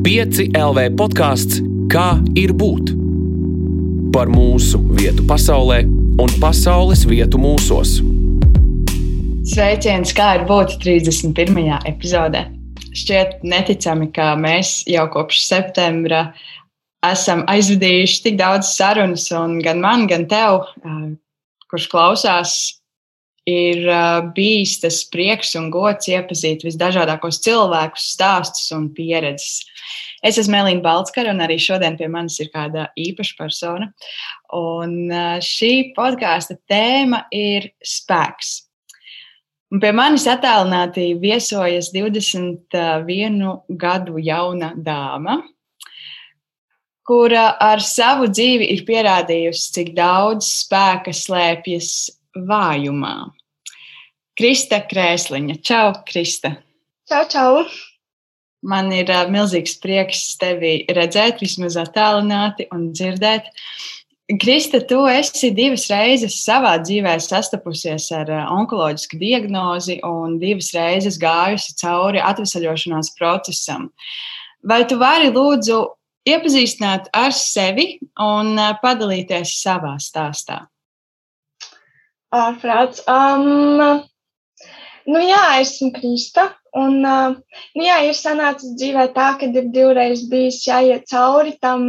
5 LV podkāsts Kā ir būt? Par mūsu vietu pasaulē un pasaules vietu mūsos. Sveiciens, kā ir būt 31. epizodē. Šķiet neticami, ka mēs jau kopš septembra esam aizvadījuši tik daudz sarunas, un gan man, gan tev, kurš klausās, ir bijis tas prieks un gods iepazīt visdažādākos cilvēkus, stāstus un pieredzes. Es esmu Elīna Balskara, un arī šodien pie manis ir kāda īpaša persona. Un šī podkāsta tēma ir spēks. Un pie manis attālināti viesojas 21 gadu jauna dāma, kura ar savu dzīvi ir pierādījusi, cik daudz spēka slēpjas vājumā. Krista Krēsliņa. Čau, Krista! Čau, čau! Man ir uh, milzīgs prieks tevi redzēt, vismaz attālināti un dzirdēt. Krista, tu esi divas reizes savā dzīvē sastapusies ar onkoloģisku diagnozi un divas reizes gājusi cauri atvesaļošanās procesam. Vai tu vari lūdzu iepazīstināt ar sevi un padalīties savā stāstā? Ārprāts. Um, nu jā, esmu Krista. Un, nu jā, ir sanācis dzīvē tā, ka ir divreiz bijis jāiet cauri tam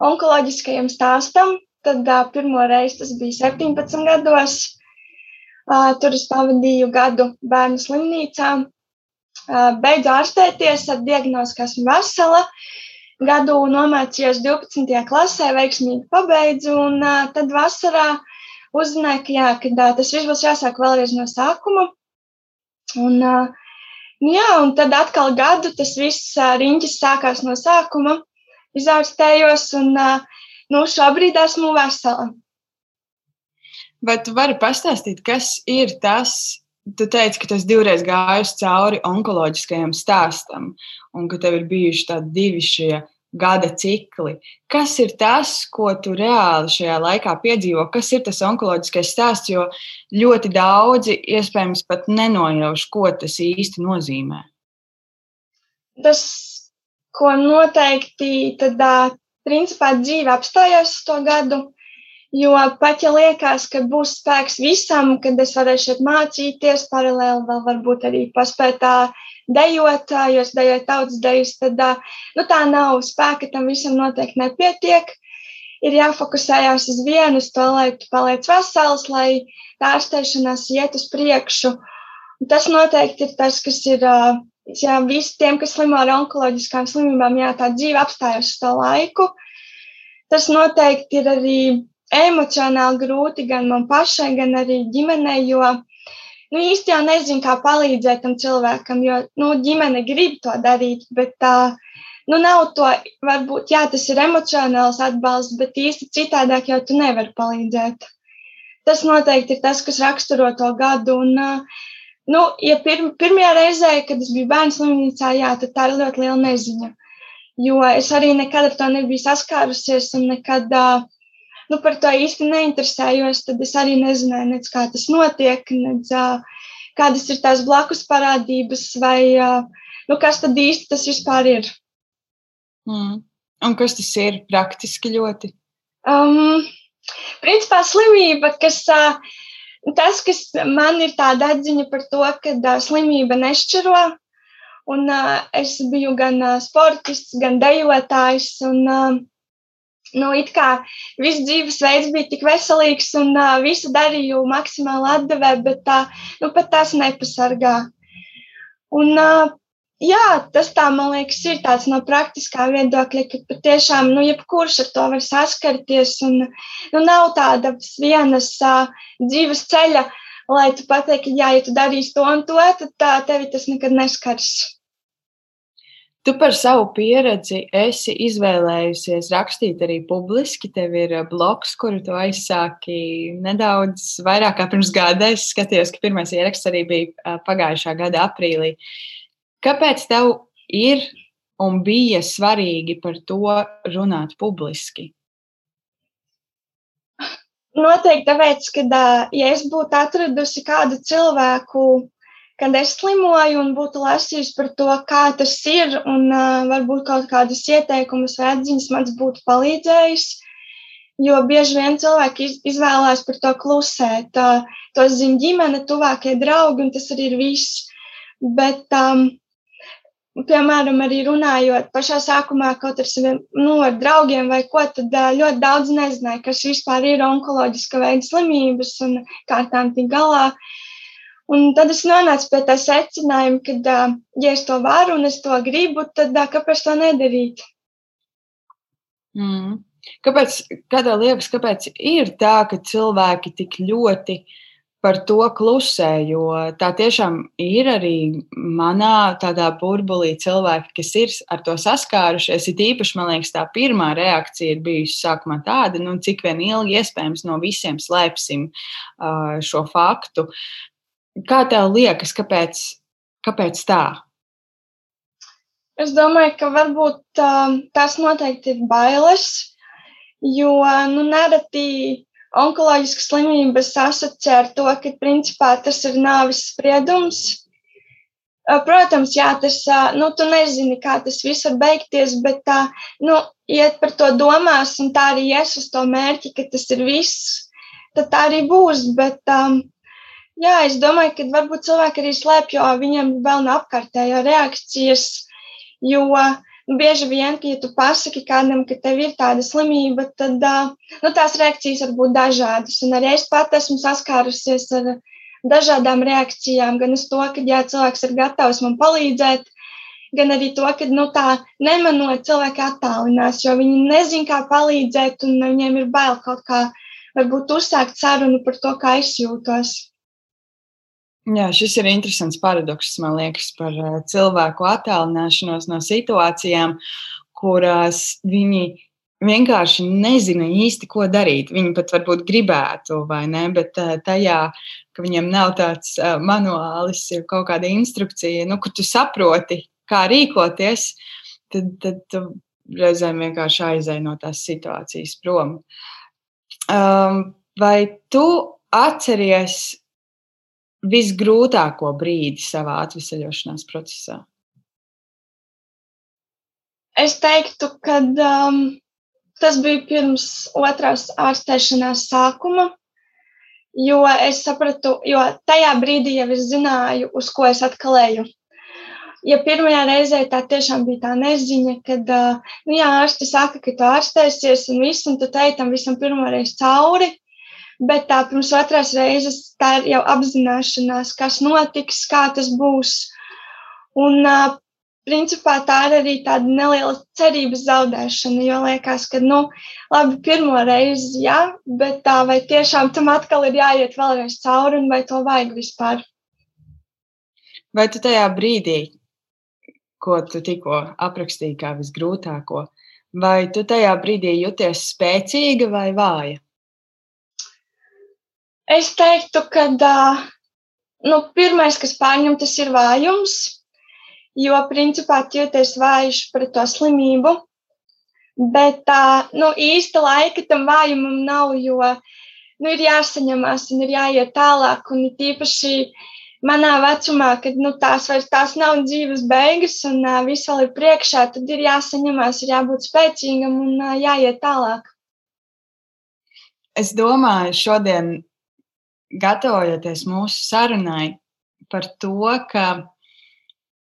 onkoloģiskajam stāstam. Tad pirmo reizi tas bija 17 gados. Tur es pavadīju gadu bērnu slimnīcā. Beidzu ārstēties ar diagnozi, ka esmu vesela. Gadu nomācījos 12. klasē, veiksmīgi pabeidzu, un tad vasarā uzzināju, ka, jā, ka uh, tas viss būs jāsāk vēlreiz no sākuma. Un, jā, un tad atkal gadu tas viss riņķis sākās no sākuma, izārstējos, un nu, šobrīd esmu vesela. Vai tu vari pastāstīt, kas ir tas? Tu teici, ka tas divreiz gājis cauri onkoloģiskajam stāstam, un ka tev ir bijuši tādi divi šie gada cikli. Kas ir tas, ko tu reāli šajā laikā piedzīvo? Kas ir tas onkoloģiskais stāsts? Jo ļoti daudzi iespējams pat nenojauš, ko tas īsti nozīmē. Tas, ko noteikti tādā principā dzīve apstājās uz to gadu. Jo pat ja liekas, ka būs spēks visam, kad es varēšu šeit mācīties, paralēli vēl varbūt arī paspēt tā dejot, tautas dejas, tad nu, tā nav spēka, tam visam noteikti nepietiek. Ir jāfokusējās uz vienu, uz to, lai tu paliec vesels, lai tā ārstēšanās iet uz priekšu. Tas noteikti ir tas, kas ir jā, visiem, kas slimo ar onkoloģiskām slimībām, jā, tā dzīve apstājas uz to laiku. Tas noteikti ir arī emocionāli grūti gan man pašai, gan arī ģimenei, jo nu, īsti jau nezinu, kā palīdzēt tam cilvēkam, jo nu, ģimene grib to darīt, bet tā nu, nav to, varbūt, jā, tas ir emocionāls atbalsts, bet īsti citādāk jau tu nevari palīdzēt. Tas noteikti ir tas, kas raksturo to gadu. Un, nu, ja pir, pirmajā reizē, kad es biju bērnu slimnīcā, jā, tad tā ir ļoti liela neziņa. Jo es arī nekad ar to nebiju saskārusies un nekad uh, nu, par to īsti neinteresējos, tad es arī nezināju, nec, kā tas notiek, nec, kādas ir tās blakus parādības, vai nu, kas tad īsti tas vispār ir. Mm. Un kas tas ir praktiski ļoti? Um, principā slimība, kas. Tas, kas man ir tāda atziņa par to, ka uh, slimība nešķiro, un uh, es biju gan uh, sportists, gan dejotājs, un uh, nu, it kā viss dzīvesveids bija tik veselīgs un uh, visu darīju maksimāli atdevē, bet tā, nu, pat tas nepasargā. Un, uh, jā, tas tā, man liekas, ir tāds no praktiskā viedokļa, ka patiešām, nu, jebkurš ar to var saskarties un, nu, nav tādas vienas uh, dzīves ceļa, lai tu pateiktu, jā, ja tu darīsi to un to, tad tā, tevi tas nekad neskars. Tu par savu pieredzi esi izvēlējusies rakstīt arī publiski. Tev ir eh, bloks, kuru tu aizsāki nedaudz vairāk kā pirms gada. Es skatījos, ka pirmais ieraksts arī bija eh, pagājušā gada aprīlī. Kāpēc tev ir un bija svarīgi par to runāt publiski? Noteikti tāpēc, ka, ja es būtu atradusi kādu cilvēku, kad es slimoju un būtu lasījusi par to, kā tas ir, un uh, varbūt kaut kādas ieteikumus vai atziņas man būtu palīdzējis. Jo bieži vien cilvēki izvēlās par to klusēt. Uh, to zina ģimene, tuvākie draugi, un tas arī ir viss. Bet, um, piemēram, arī runājot pašā sākumā ar saviem nu, ar draugiem vai ko, tad uh, ļoti daudz nezināja, kas vispār ir onkoloģiska veida slimības un kā tām tik galā. Uh, Un tad es nonācu pie tā secinājuma, ka, ja es to varu un es to gribu, tad kāpēc to nedarīt? Mm. Kāpēc, kādā liekas, kāpēc ir tā, ka cilvēki tik ļoti par to klusē? Jo tā tiešām ir arī manā tādā burbulī cilvēki, kas ir ar to saskārušies. Ir īpaši, man liekas, tā pirmā reakcija ir bijusi sākumā tāda, nu, cik vien ilgi iespējams no visiem slēpsim uh, šo faktu. Kā tev liekas, kāpēc, kāpēc tā? Es domāju, ka varbūt uh, tās noteikti ir bailes, jo nu, nereti onkoloģiskas slimības asociē ar to, ka principā tas ir nāves spriedums. Uh, protams, jā, tas, uh, nu, tu nezini, kā tas viss var beigties, bet, uh, nu, iet par to domās, un tā arī ies uz to mērķi, ka tas ir viss, tad tā arī būs, bet um, Jā, es domāju, ka varbūt cilvēki arī slēpj, jo viņiem vēl nav apkārtējo reakcijas. Jo nu, bieži vien, ja tu pasaki kādam, ka tev ir tāda slimība, tad nu, tās reakcijas var būt dažādas. Un arī es pat esmu saskārusies ar dažādām reakcijām, gan uz to, ka jā, cilvēks ir gatavs man palīdzēt, gan arī to, ka nu, tā nemanot, cilvēki attālinās, jo viņi nezina, kā palīdzēt, un viņiem ir bail kaut kā varbūt uzsākt sarunu par to, kā es jūtos. Jā, šis ir interesants paradoks, man liekas, par eh, cilvēku attālināšanos no situācijām, kurās viņi vienkārši nezina īsti, ko darīt. Viņi pat varbūt gribētu, vai ne, bet eh, tajā, ka viņiem nav tāds eh, manuālis, kaut kāda instrukcija, nu, kur tu saproti, kā rīkoties, tad, tad tu reizēm vienkārši aizēj no tās situācijas prom. Um, vai tu atceries visgrūtāko brīdi savā atvesaļošanās procesā? Es teiktu, ka um, tas bija pirms otrās ārstēšanās sākuma, jo es sapratu, jo tajā brīdī jau es zināju, uz ko es atkal eju. Ja pirmajā reizē tā tiešām bija tā neziņa, kad uh, nu jā, ārsti saka, ka tu ārstēsies un viss, un tu teici tam visam pirmoreiz cauri, bet tā pirms otrās reizes tā ir jau apzināšanās, kas notiks, kā tas būs. Un, principā, tā ir arī tāda neliela cerības zaudēšana, jo liekas, ka, nu, labi, pirmo reizi, jā, bet tā vai tiešām tam atkal ir jāiet vēlreiz cauri, un vai to vajag vispār. Vai tu tajā brīdī, ko tu tikko aprakstīji kā visgrūtāko, vai tu tajā brīdī jūties spēcīga vai vāja? Es teiktu, ka nu, pirmais, kas pārņem, tas ir vājums, jo principā jūties vājš pret to slimību. Bet tā nu, īsta laika tam vājumam nav, jo nu, ir jāsaņemās un ir jāiet tālāk. Un tīpaši manā vecumā, kad nu, tās vairs tās nav dzīves beigas un uh, viss vēl ir priekšā, tad ir jāsaņemās, ir jābūt spēcīgam un uh, jāiet tālāk. Es domāju, šodien gatavojoties mūsu sarunai par to, ka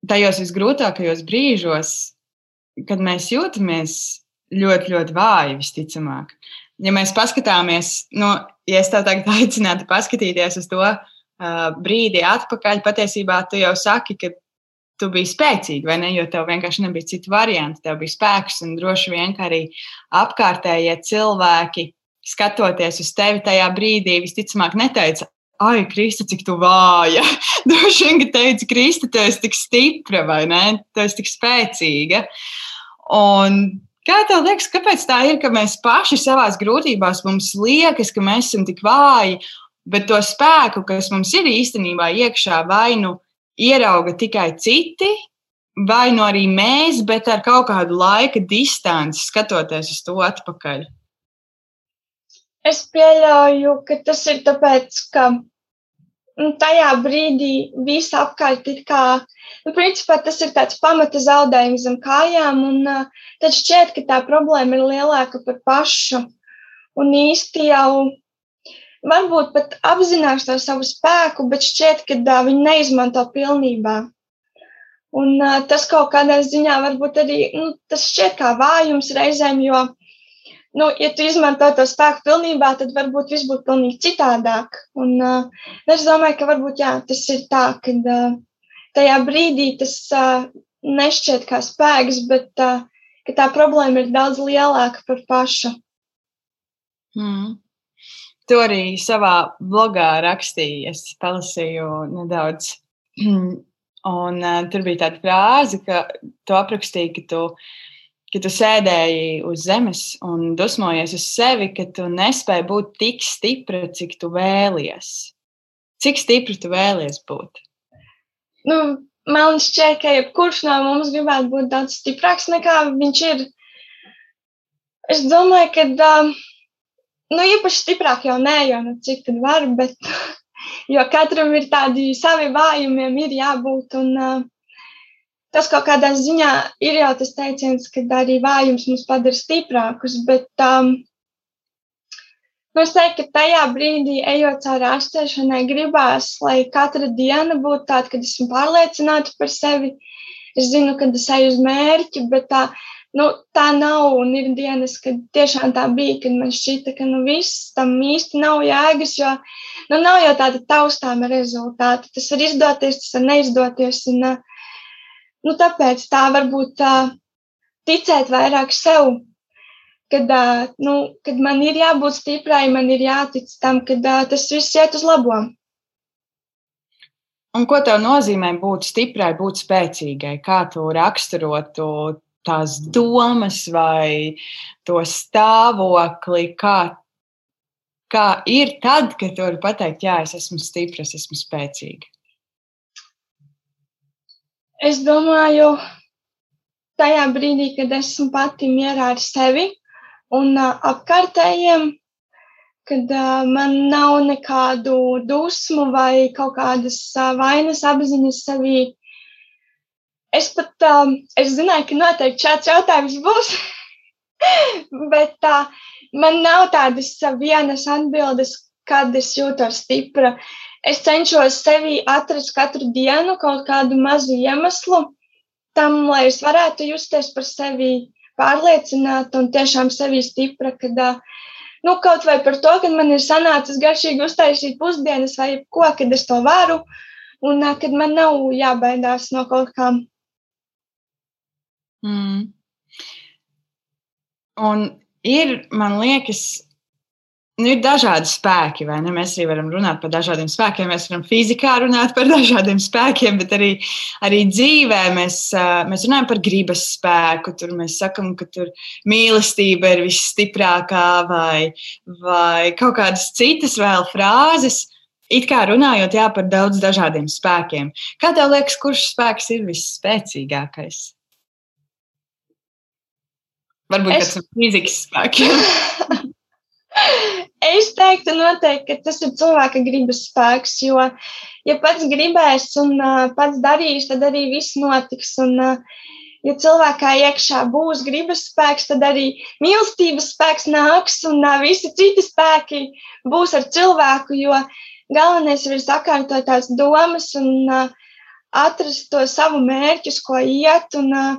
tajos visgrūtākajos brīžos, kad mēs jūtamies ļoti, ļoti vāji, visticamāk, ja mēs paskatāmies, nu, ja es tev tagad aicinātu paskatīties uz to uh, brīdi atpakaļ, patiesībā tu jau saki, ka tu biji spēcīga, vai ne? Jo tev vienkārši nebija citu variantu. Tev bija spēks un droši vien arī apkārtējie cilvēki skatoties uz tevi tajā brīdī, visticamāk, neteica, Ai, Krista, cik tu vāja. Droši vien, ka teica, Krista, tu esi tik stipra vai ne? Tu esi tik spēcīga. Un kā tev liekas, kāpēc tā ir, ka mēs paši savā grūtībās mums liekas, ka mēs esam tik vāji, bet to spēku, kas mums ir īstenībā iekšā, vai nu ierauga tikai citi, vai nu arī mēs, bet ar kaut kādu laika distanci skatoties uz to atpakaļ? Es pieļauju, ka tas ir tāpēc, ka un tajā brīdī viss apkārt ir kā, nu, principā tas ir tāds pamata zaudējums zem kājām, un uh, tad šķiet, ka tā problēma ir lielāka par pašu. Un īsti jau varbūt pat apzinās to savu spēku, bet šķiet, ka uh, viņi neizmanto pilnībā. Un uh, tas kaut kādā ziņā varbūt arī nu, tas šķiet kā vājums reizēm, jo nu, ja tu izmanto to spēku pilnībā, tad varbūt viss būtu pilnīgi citādāk. Un, uh, es domāju, ka varbūt jā, tas ir tā, ka uh, tajā brīdī tas uh, nešķiet kā spēks, bet uh, tā problēma ir daudz lielāka par pašu. Mm. Tu arī savā blogā rakstīji, es palasīju nedaudz. Un uh, tur bija tāda frāze, ka tu aprakstīji, ka tu uh, ka tu sēdēji uz zemes un dusmojies uz sevi, ka tu nespēji būt tik stipra, cik tu vēlies. Cik stipra tu vēlies būt? Nu, man šķiet, ka jebkurš no mums gribētu būt daudz stiprāks nekā viņš ir. Es domāju, ka, nu, īpaši stiprāk jau nē, jo nu, cik tad var, bet jo katram ir tādi savi vājumiem, ir jābūt. Un, tas kaut kādā ziņā ir jau tas teiciens, ka arī vājums mūs padara stiprākus, bet um, es teiktu, ka tajā brīdī, ejot cauri ārstēšanai, gribās, lai katra diena būtu tāda, kad esmu pārliecināta par sevi. Es zinu, kad es eju uz mērķi, bet tā, nu, tā nav. Un ir dienas, kad tiešām tā bija, kad man šķita, ka nu, viss tam īsti nav jēgas, jo nu, nav jau tāda taustāma rezultāta. Tas var izdoties, tas var neizdoties. Un, uh, Nu, tāpēc tā varbūt uh, ticēt vairāk sev, kad, nu, kad man ir jābūt stiprai, man ir jātic tam, ka tas viss iet uz labo. Un ko tev nozīmē būt stiprai, būt spēcīgai? Kā tu raksturotu tās domas vai to stāvokli, kā, kā ir tad, kad tu vari pateikt, jā, es esmu stipra, es esmu spēcīga? Es domāju, tajā brīdī, kad esmu pati mierā ar sevi un uh, apkārtējiem, kad uh, man nav nekādu dusmu vai kaut kādas uh, vainas apziņas sevī. Es pat, uh, es zināju, ka noteikti šāds jautājums būs, bet uh, man nav tādas vienas atbildes, kad es jūtos stipra es cenšos sevi atrast katru dienu kaut kādu mazu iemeslu tam, lai es varētu justies par sevi pārliecināta un tiešām sevi stipra, kad, nu, kaut vai par to, ka man ir sanācis garšīgi uztaisīt pusdienas vai ko, kad es to varu un kad man nav jābaidās no kaut kā. Mm. Un ir, man liekas, nu, ir dažādi spēki, vai ne? Mēs arī varam runāt par dažādiem spēkiem. Mēs varam fizikā runāt par dažādiem spēkiem, bet arī, arī dzīvē mēs, mēs runājam par gribas spēku. Tur mēs sakam, ka tur mīlestība ir visstiprākā, vai, vai kaut kādas citas vēl frāzes. It kā runājot jā, par daudz dažādiem spēkiem. Kā tev liekas, kurš spēks ir visspēcīgākais? Varbūt es... tas ir fizikas spēks. Es teiktu, noteikti, ka tas ir cilvēka gribas spēks, jo, ja pats gribēs un uh, pats darīs, tad arī viss notiks. Un, uh, ja cilvēkā iekšā būs gribas spēks, tad arī mīlestības spēks nāks un uh, visi citi spēki būs ar cilvēku, jo galvenais ir sakārtot tās domas un uh, atrast to savu mērķus, ko iet un uh,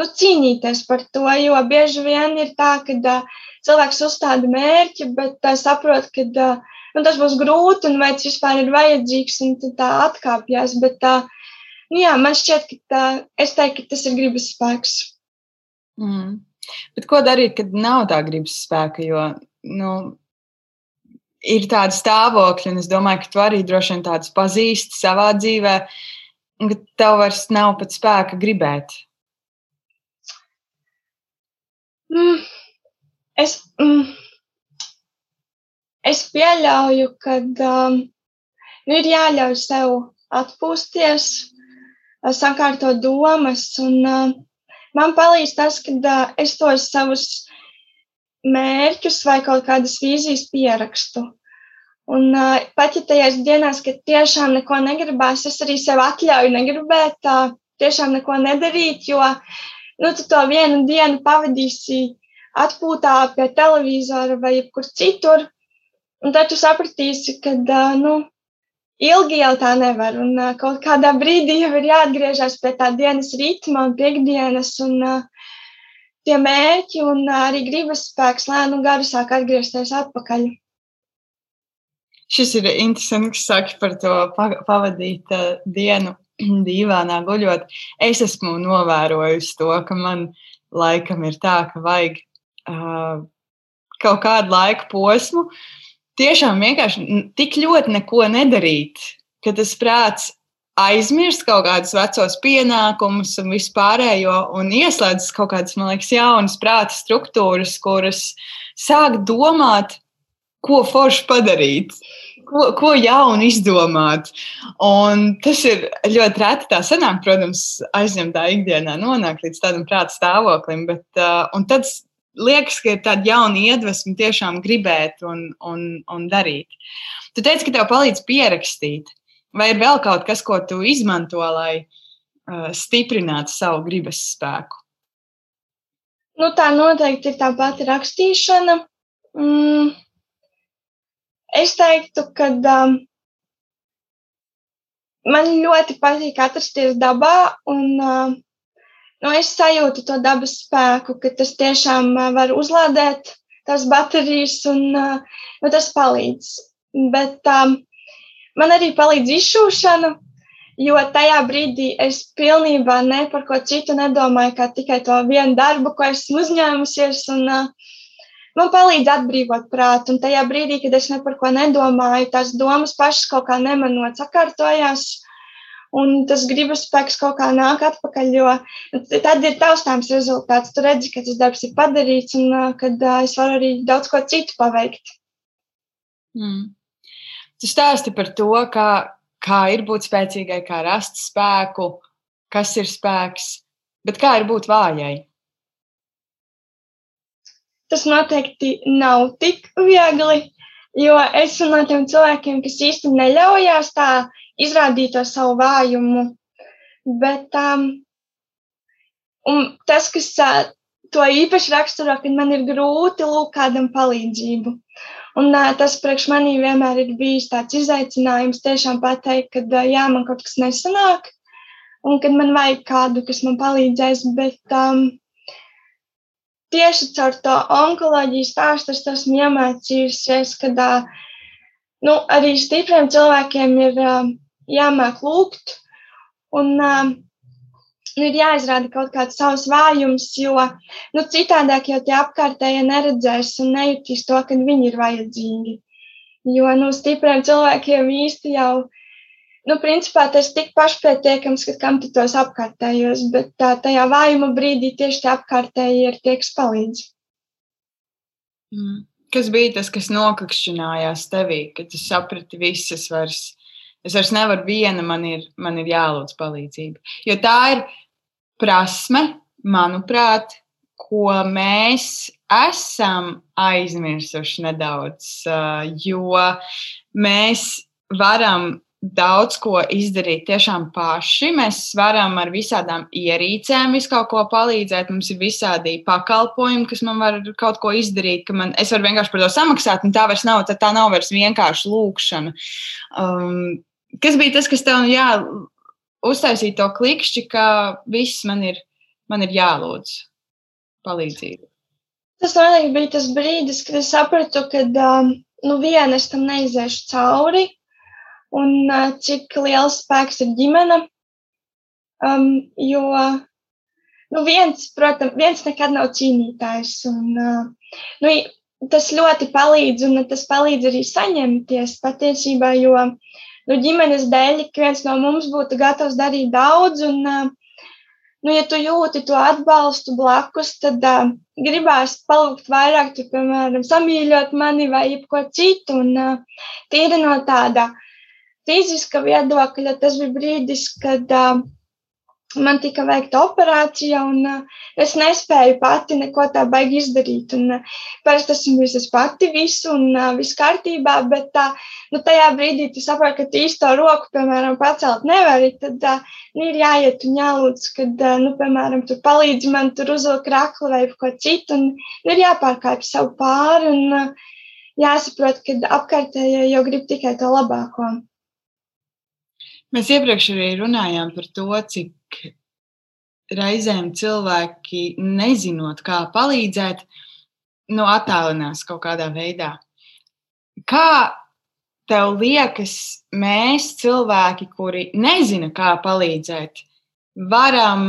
nu, cīnīties par to, jo bieži vien ir tā, ka cilvēks uzstāda mērķi, bet saprot, ka nu, tas būs grūti un vai tas vispār ir vajadzīgs, un tā atkāpjas. Bet tā, nu, jā, man šķiet, ka tā, es teiktu, ka tas ir gribas spēks. Mm. Bet ko darīt, kad nav tā gribas spēka? Jo, nu, ir tādi stāvokļi, un es domāju, ka tu arī droši vien tādus pazīsti savā dzīvē, un ka tev vairs nav pat spēka gribēt. Mm, Es, mm, es pieļauju, ka um, nu ir jāļauj sev atpūsties, sakārtot domas. Un, uh, man palīdz tas, ka uh, es tos savus mērķus vai kaut kādas vīzijas pierakstu. Un uh, pat ja tajās dienās, kad tiešām neko negribās, es arī sev atļauju negribēt, uh, tiešām neko nedarīt, jo nu, tu to vienu dienu pavadīsi atpūtā pie televizora vai jebkur citur. Un tad tu sapratīsi, ka nu, ilgi jau tā nevar. Un kaut kādā brīdī jau ir jāatgriežas pie tā dienas ritma un piekdienas un tie mērķi un arī gribas spēks lēnu garu sāk atgriezties atpakaļ. Šis ir interesants, kas saka par to pavadīt uh, dienu dīvānā guļot. Es esmu novērojusi to, ka man laikam ir tā, ka vajag uh, kaut kādu laika posmu. Tiešām vienkārši tik ļoti neko nedarīt, ka tas prāts aizmirst kaut kādus vecos pienākumus un vispārējo, un ieslēdzas kaut kādas, man liekas, jaunas prāta struktūras, kuras sāk domāt, ko forši padarīt, ko, ko jaunu izdomāt. Un tas ir ļoti reti. Tā sanāk, protams, aizņemtā ikdienā nonākt līdz tādam prāta stāvoklim, bet uh, tad liekas, ka ir tāda jauna iedvesma tiešām gribēt un, un, un darīt. Tu teici, ka tev palīdz pierakstīt. Vai ir vēl kaut kas, ko tu izmanto, lai uh, stiprinātu savu gribas spēku? Nu, tā noteikti ir tā pati rakstīšana. Mm, Es teiktu, ka um, man ļoti patīk atrasties dabā, un uh, nu, es sajūtu to dabas spēku, ka tas tiešām uh, var uzlādēt tās baterijas, un uh, nu, tas palīdz. Bet um, man arī palīdz izšūšana, jo tajā brīdī es pilnībā ne par ko citu nedomāju, kā tikai to vienu darbu, ko esmu uzņēmusies. Un, uh, man palīdz atbrīvot prātu. Un tajā brīdī, kad es ne par ko nedomāju, tās domas pašas kaut kā nemanot sakārtojās. Un tas gribas spēks kaut kā nāk atpakaļ, jo tad ir taustāms rezultāts. Tu redzi, ka tas darbs ir padarīts un kad es varu arī daudz ko citu paveikt. Mm. Tu stāsti par to, kā, kā ir būt spēcīgai, kā rast spēku, kas ir spēks, bet kā ir būt vājai tas noteikti nav tik viegli, jo es esmu no tiem cilvēkiem, kas īsti neļaujās tā izrādīt to savu vājumu. Bet um, tas, kas uh, to īpaši raksturo, kad man ir grūti lūgt kādam palīdzību. Un uh, tas priekš manī vienmēr ir bijis tāds izaicinājums tiešām pateikt, ka uh, jā, man kaut kas nesanāk, un kad man vajag kādu, kas man palīdzēs. Bet um, tieši caur to onkoloģijas stāstu es esmu iemācījusies, ka nu, arī stipriem cilvēkiem ir jāmāk lūgt un nu, ir jāizrāda kaut kāds savs vājums, jo nu, citādāk jau tie apkārtējie neredzēs un nejutīs to, ka viņi ir vajadzīgi. Jo nu, stipriem cilvēkiem īsti jau nu, principā tas ir tik pašpietiekams, ka kam tu tos apkārtējos, bet tā, tajā vājuma brīdī tieši tie apkārtēji ir tie, kas palīdz. Mm. Kas bija tas, kas nokakšķinājās tevī, kad tu saprati visas vairs? Es vairs nevaru viena, man ir, man ir jālūdz palīdzība. Jo tā ir prasme, manuprāt, ko mēs esam aizmirsuši nedaudz, jo mēs varam daudz ko izdarīt tiešām paši. Mēs varam ar visādām ierīcēm visu kaut ko palīdzēt. Mums ir visādi pakalpojumi, kas man var kaut ko izdarīt, ka man, es varu vienkārši par to samaksāt, un tā vairs nav, tā nav vairs vienkārši lūkšana. Um, kas bija tas, kas tev jā, uztaisīja to klikšķi, ka viss man ir, man ir jālūdz palīdzību? Tas noteikti bija tas brīdis, kad es sapratu, ka um, nu, viena es tam neiziešu cauri un uh, cik liels spēks ir ģimene. Um, jo nu, viens, protams, viens nekad nav cīnītājs. Un, uh, nu, tas ļoti palīdz, un tas palīdz arī saņemties patiesībā, jo nu, ģimenes dēļ ik viens no mums būtu gatavs darīt daudz. Un, uh, nu, ja tu jūti to atbalstu blakus, tad uh, gribās palūgt vairāk, tu, piemēram, samīļot mani vai jebko citu. Un uh, tīri no tāda fiziska viedokļa tas bija brīdis, kad uh, man tika veikta operācija, un uh, es nespēju pati neko tā baigi izdarīt. Un, uh, parasti esmu es pati visu, un uh, viss kārtībā, bet uh, nu, tajā brīdī tu saproti, ka tu īsto roku, piemēram, pacelt nevari, tad uh, nu, ir jāiet un jālūdz, kad, uh, nu, piemēram, tu palīdzi man tur uzvilkt kraklu vai ko citu, un nu, ir jāpārkāpj savu pāri, un uh, jāsaprot, ka apkārtējie jau grib tikai to labāko. Mēs iepriekš arī runājām par to, cik reizēm cilvēki, nezinot, kā palīdzēt, nu, attālinās kaut kādā veidā. Kā tev liekas, mēs, cilvēki, kuri nezina, kā palīdzēt, varam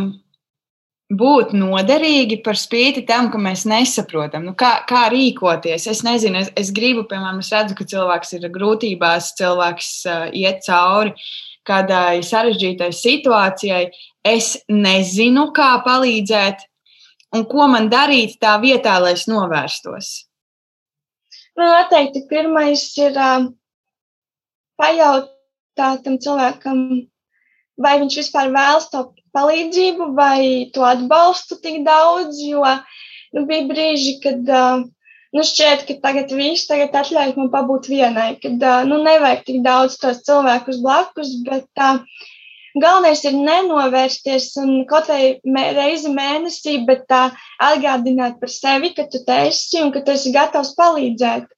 būt noderīgi par spīti tam, ka mēs nesaprotam, nu, kā, kā rīkoties. Es nezinu, es, es gribu, piemēram, es redzu, ka cilvēks ir grūtībās, cilvēks uh, iet cauri. Uh, kādai sarežģītai situācijai, es nezinu, kā palīdzēt un ko man darīt tā vietā, lai es novērstos? Nu, noteikti pirmais ir uh, pajautāt tam cilvēkam, vai viņš vispār vēlas to palīdzību, vai to atbalstu tik daudz, jo nu, bija brīži, kad uh, nu, šķiet, ka tagad viss tagad atļauj man pabūt vienai, kad nu, nevajag tik daudz tos cilvēkus blakus, bet uh, galvenais ir nenovērsties un kaut vai reizi mēnesī, bet uh, atgādināt par sevi, ka tu esi un ka tu esi gatavs palīdzēt.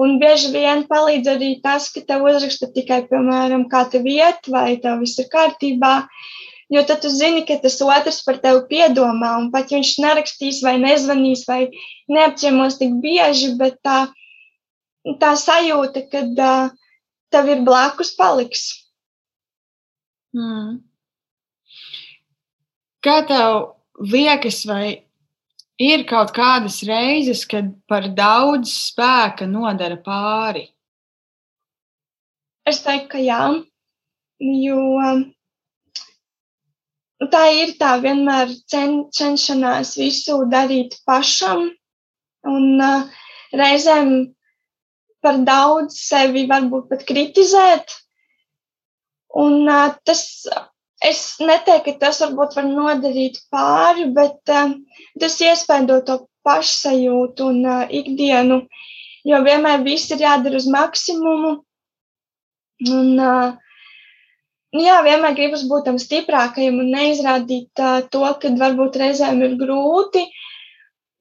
Un bieži vien palīdz arī tas, ka tev uzraksta tikai, piemēram, kā tev iet, vai tev viss ir kārtībā. Uh, Jo tad tu zini, ka tas otrs par tevi piedomā, un pat viņš nerakstīs, vai nezvanīs, vai neapciemos tik bieži, bet tā, tā sajūta, ka uh, tev ir blakus, paliks. Mm. Kā tev liekas, vai ir kaut kādas reizes, kad par daudz spēka nodara pāri? Es teiktu, ka jā, jo tā ir tā vienmēr cen, cenšanās visu darīt pašam, un uh, reizēm par daudz sevi varbūt pat kritizēt. Un uh, tas, es neteiktu, ka tas varbūt var nodarīt pāri, bet uh, tas iespēdo to pašsajūtu un uh, ikdienu, jo vienmēr viss ir jādara uz maksimumu. Un, uh, Nu jā, vienmēr gribas būt tam stiprākajam un neizrādīt uh, to, ka varbūt reizēm ir grūti.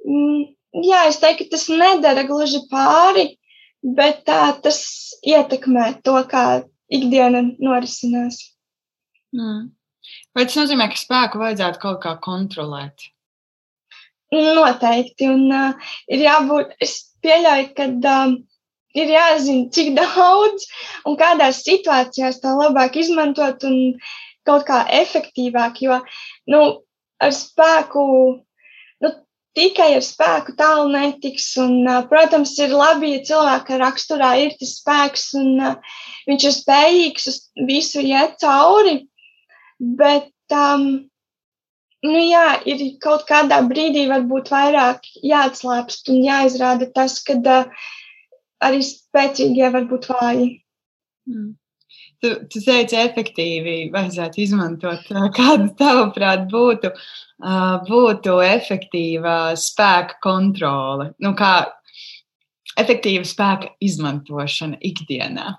Mm, jā, es teiktu, tas nedara gluži pāri, bet uh, tas ietekmē to, kā ikdiena norisinās. Mm. Vai tas nozīmē, ka spēku vajadzētu kaut kā kontrolēt? Noteikti. Un uh, ir jābūt, es pieļauju, ka. Uh, ir jāzina, cik daudz un kādās situācijās tā labāk izmantot un kaut kā efektīvāk, jo nu, ar spēku, nu, tikai ar spēku tālu netiks. Un, protams, ir labi, ja cilvēka raksturā ir tas spēks un viņš ir spējīgs uz visu iet cauri, bet um, nu jā, ir kaut kādā brīdī varbūt vairāk jāatslēpst un jāizrāda tas, ka uh, arī spēcīgie var būt vāji. Mm. Tu, tu teici, efektīvi vajadzētu izmantot. Kāda tavuprāt būtu, būtu efektīva spēka kontrole? Nu, kā efektīva spēka izmantošana ikdienā?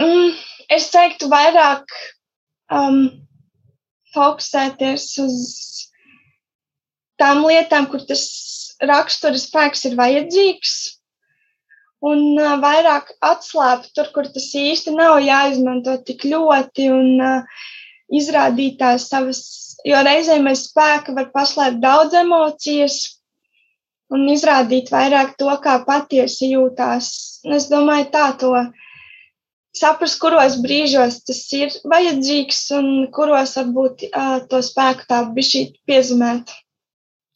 Mm, es teiktu, vairāk um, fokusēties uz tām lietām, kur tas rakstura spēks ir vajadzīgs, un uh, vairāk atslēpt tur, kur tas īsti nav jāizmanto tik ļoti, un uh, izrādīt tās savas, jo reizēm aiz spēka var paslēpt daudz emocijas un izrādīt vairāk to, kā patiesi jūtās. Es domāju, tā to saprast, kuros brīžos tas ir vajadzīgs un kuros varbūt uh, to spēku tā bišķi piezumēt.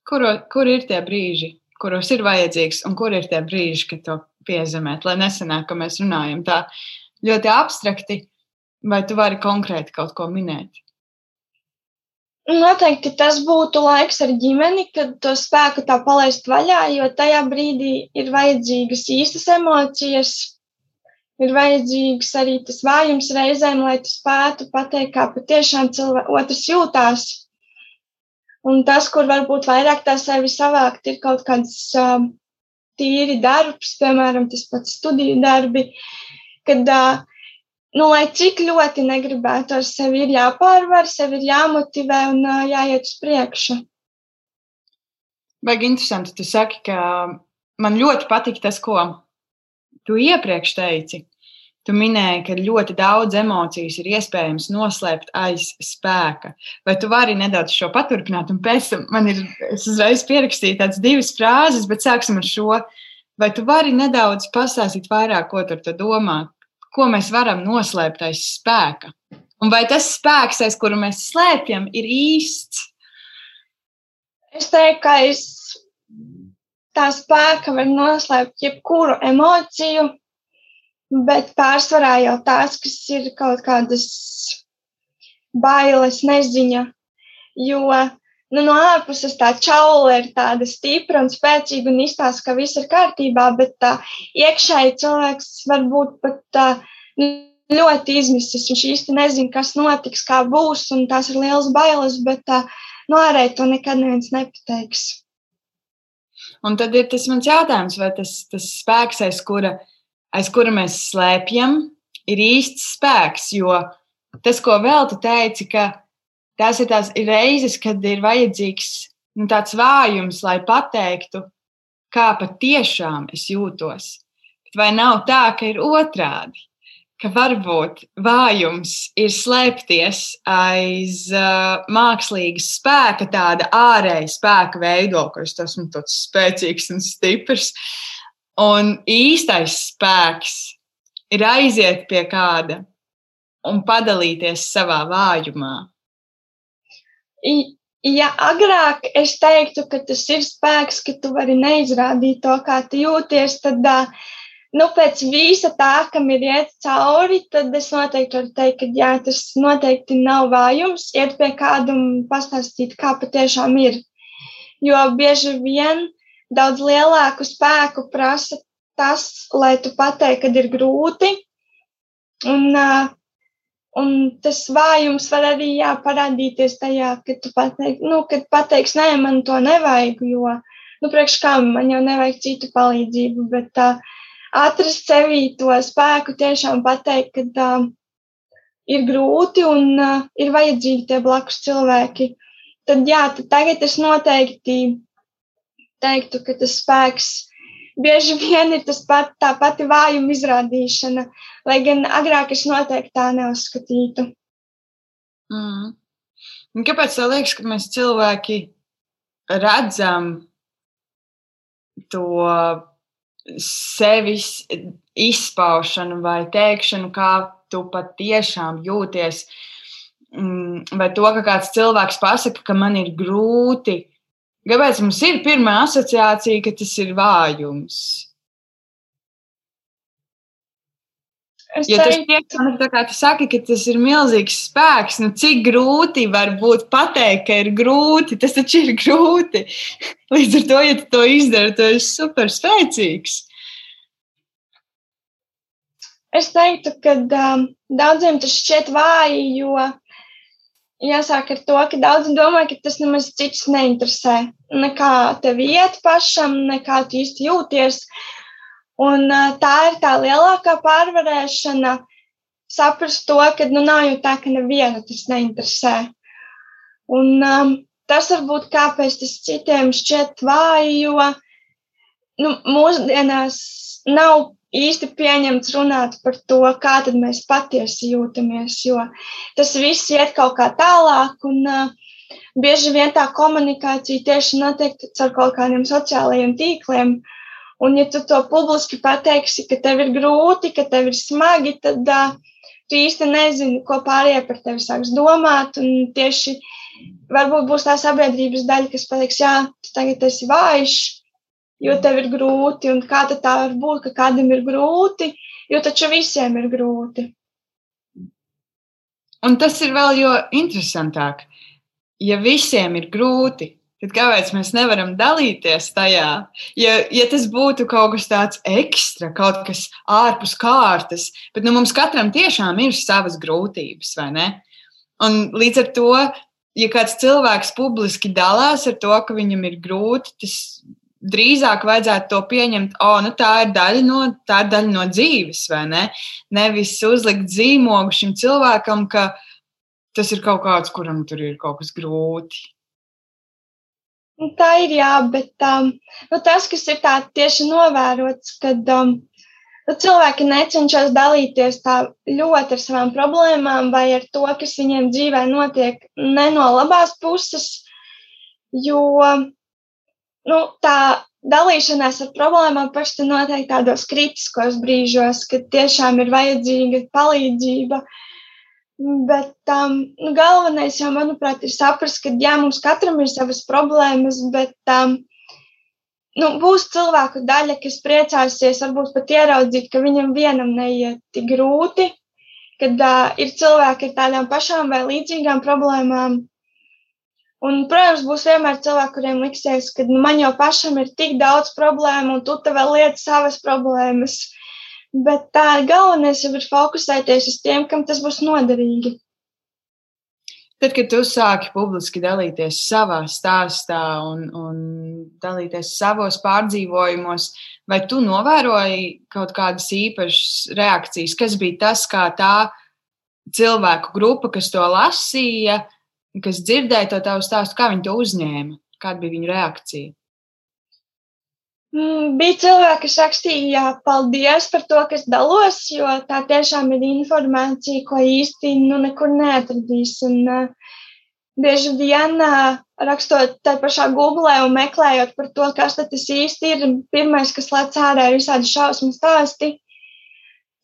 Kuro, kur ir tie brīži, kuros ir vajadzīgs, un kur ir tie brīži, kad to piezemēt, lai nesanāk, ka mēs runājam tā ļoti abstrakti, vai tu vari konkrēti kaut ko minēt? Noteikti tas būtu laiks ar ģimeni, kad to spēku tā palaist vaļā, jo tajā brīdī ir vajadzīgas īstas emocijas. ir vajadzīgs arī tas vājums reizēm, lai tu spētu pateikt, kā patiešām cilvēks otrs jūtās. Un tas, kur varbūt vairāk tā sevi savākt, ir kaut kāds uh, tīri darbs, piemēram, tas pats studiju darbi, kad, uh, nu, lai cik ļoti negribētu, ar sevi ir jāpārvar, sevi ir jāmotivē un uh, jāiet uz priekšu. Baigi interesanti, tu saki, ka man ļoti patīk tas, ko tu iepriekš teici. Tu minēji, ka ļoti daudz emocijas ir iespējams noslēpt aiz spēka. Vai tu vari nedaudz šo paturpināt? Un pēc tam man ir, es uzreiz pierakstīju tādas divas frāzes, bet sāksim ar šo. Vai tu vari nedaudz pastāstīt vairāk, ko tu domā? Ko mēs varam noslēpt aiz spēka? Un vai tas spēks, aiz kuru mēs slēpjam, ir īsts? Es teiktu, ka aiz tā spēka var noslēpt jebkuru emociju, bet pārsvarā jau tās, kas ir kaut kādas bailes, neziņa. Jo nu, no ārpuses tā čaula ir tāda stipra un spēcīga un izstāsta, ka viss ir kārtībā, bet tā iekšēji cilvēks var būt pat tā, nu, ļoti izmisis. Viņš īsti nezina, kas notiks, kā būs, un tās ir liels bailes, bet tā, no ārēji to nekad neviens nepateiks. Un tad ir tas mans jautājums, vai tas, tas spēks, aiz kura, aiz kura mēs slēpjam, ir īsts spēks. Jo tas, ko vēl tu teici, ka tās ir tās reizes, kad ir vajadzīgs nu, tāds vājums, lai pateiktu, kā patiešām es jūtos. Vai nav tā, ka ir otrādi? ka varbūt vājums ir slēpties aiz uh, mākslīgas spēka, tāda ārēja spēka veido, es esmu tāds spēcīgs un stiprs. Un īstais spēks ir aiziet pie kāda un padalīties savā vājumā. Ja agrāk es teiktu, ka tas ir spēks, ka tu vari neizrādīt to, kā tu jūties, tad uh, nu, pēc visa tā, kam ir iet cauri, tad es noteikti varu teikt, ka jā, tas noteikti nav vājums. Iet pie kāda un pastāstīt, kā patiešām ir. Jo bieži vien daudz lielāku spēku prasa tas, lai tu pateiktu, kad ir grūti. Un, un tas vājums var arī jā, parādīties tajā, ka tu pateiksi, nu, kad pateiksi, nē, man to nevajag, jo, nu, priekš kā man jau nevajag citu palīdzību, bet uh, atrast sevī to spēku, tiešām pateikt, ka uh, ir grūti un uh, ir vajadzīgi tie blakus cilvēki. Tad, jā, tad tagad es noteikti teiktu, ka tas spēks bieži vien ir tas pat, tā pati vājuma izrādīšana, lai gan agrāk es noteikti tā neuzskatītu. Mm. Un kāpēc tā liekas, ka mēs cilvēki redzam to sevis izpaušanu vai teikšanu, kā tu patiešām jūties. Mm, vai to, ka kāds cilvēks pasaka, ka man ir grūti. Kāpēc mums ir pirmā asociācija, ka tas ir vājums? Es jo tas ir tā, kā tu saki, ka tas ir milzīgs spēks. Nu, cik grūti var būt pateikt, ka ir grūti. Tas taču ir grūti. Līdz ar to, ja tu to izdari, tu esi super spēcīgs. Es teiktu, ka um, daudziem tas šķiet vāji, jo jāsāk ar to, ka daudzi domā, ka tas nemaz cits neinteresē. Nekā tev iet pašam, nekā tu īsti jūties. Un tā ir tā lielākā pārvarēšana, saprast to, ka nu, nav jau tā, ka nevienu tas neinteresē. Un um, tas varbūt kāpēc tas citiem šķiet vāji, jo nu, mūsdienās nav īsti pieņemts runāt par to, kā tad mēs patiesi jūtamies, jo tas viss iet kaut kā tālāk un uh, bieži vien tā komunikācija tieši notiek caur kaut kādiem sociālajiem tīkliem. Un, ja tu to publiski pateiksi, ka tev ir grūti, ka tev ir smagi, tad uh, tu īsti nezini, ko pārējie par tevi sāks domāt. Un tieši varbūt būs tā sabiedrības daļa, kas pateiks, jā, tu tagad esi vājš, jo tev ir grūti. Un kā tā var būt, ka kādam ir grūti, jo taču visiem ir grūti. Un tas ir vēl jo interesantāk. Ja visiem ir grūti, Bet kāpēc mēs nevaram dalīties tajā? Ja, ja tas būtu kaut kas tāds ekstra, kaut kas ārpus kārtas, bet nu, mums katram tiešām ir savas grūtības, vai ne? Un līdz ar to, ja kāds cilvēks publiski dalās ar to, ka viņam ir grūti, tas drīzāk vajadzētu to pieņemt, o, nu tā ir daļa no, tā ir daļa no dzīves, vai ne? Nevis uzlikt zīmogu šim cilvēkam, ka tas ir kaut kāds, kuram tur ir kaut kas grūti. Nu, tā ir jā, bet um, nu, tas, kas ir tā tieši novērots, kad um, nu, cilvēki necenšas dalīties tā ļoti ar savām problēmām vai ar to, kas viņiem dzīvē notiek, ne no labās puses, jo nu, tā dalīšanās ar problēmām pašai notiek tādos kritiskos brīžos, kad tiešām ir vajadzīga palīdzība. Bet um, nu, galvenais jau, manuprāt, ir saprast, ka jā, mums katram ir savas problēmas, bet um, nu, būs cilvēku daļa, kas priecāsies, varbūt pat ieraudzīt, ka viņam vienam neiet tik grūti, kad uh, ir cilvēki ar tādām pašām vai līdzīgām problēmām. Un, protams, būs vienmēr cilvēki, kuriem liksies, ka nu, man jau pašam ir tik daudz problēmu, un tu te vēl lieti savas problēmas. Bet tā galvenais jau ir fokusēties uz tiem, kam tas būs noderīgi. Tad, kad tu sāki publiski dalīties savā stāstā un, un dalīties savos pārdzīvojumos, vai tu novēroji kaut kādas īpašas reakcijas? Kas bija tas, kā tā cilvēku grupa, kas to lasīja, kas dzirdēja to tavu stāstu, kā viņi to uzņēma? Kāda bija viņu reakcija? Mm, bija cilvēki, kas rakstīja paldies par to, kas dalos, jo tā tiešām ir informācija, ko īsti nu, nekur neatradīs. Un, uh, bieži vien uh, rakstot tajā pašā Google un meklējot par to, kas tas īsti ir, pirmais, kas lec ārā, ir visādi šausmu stāsti,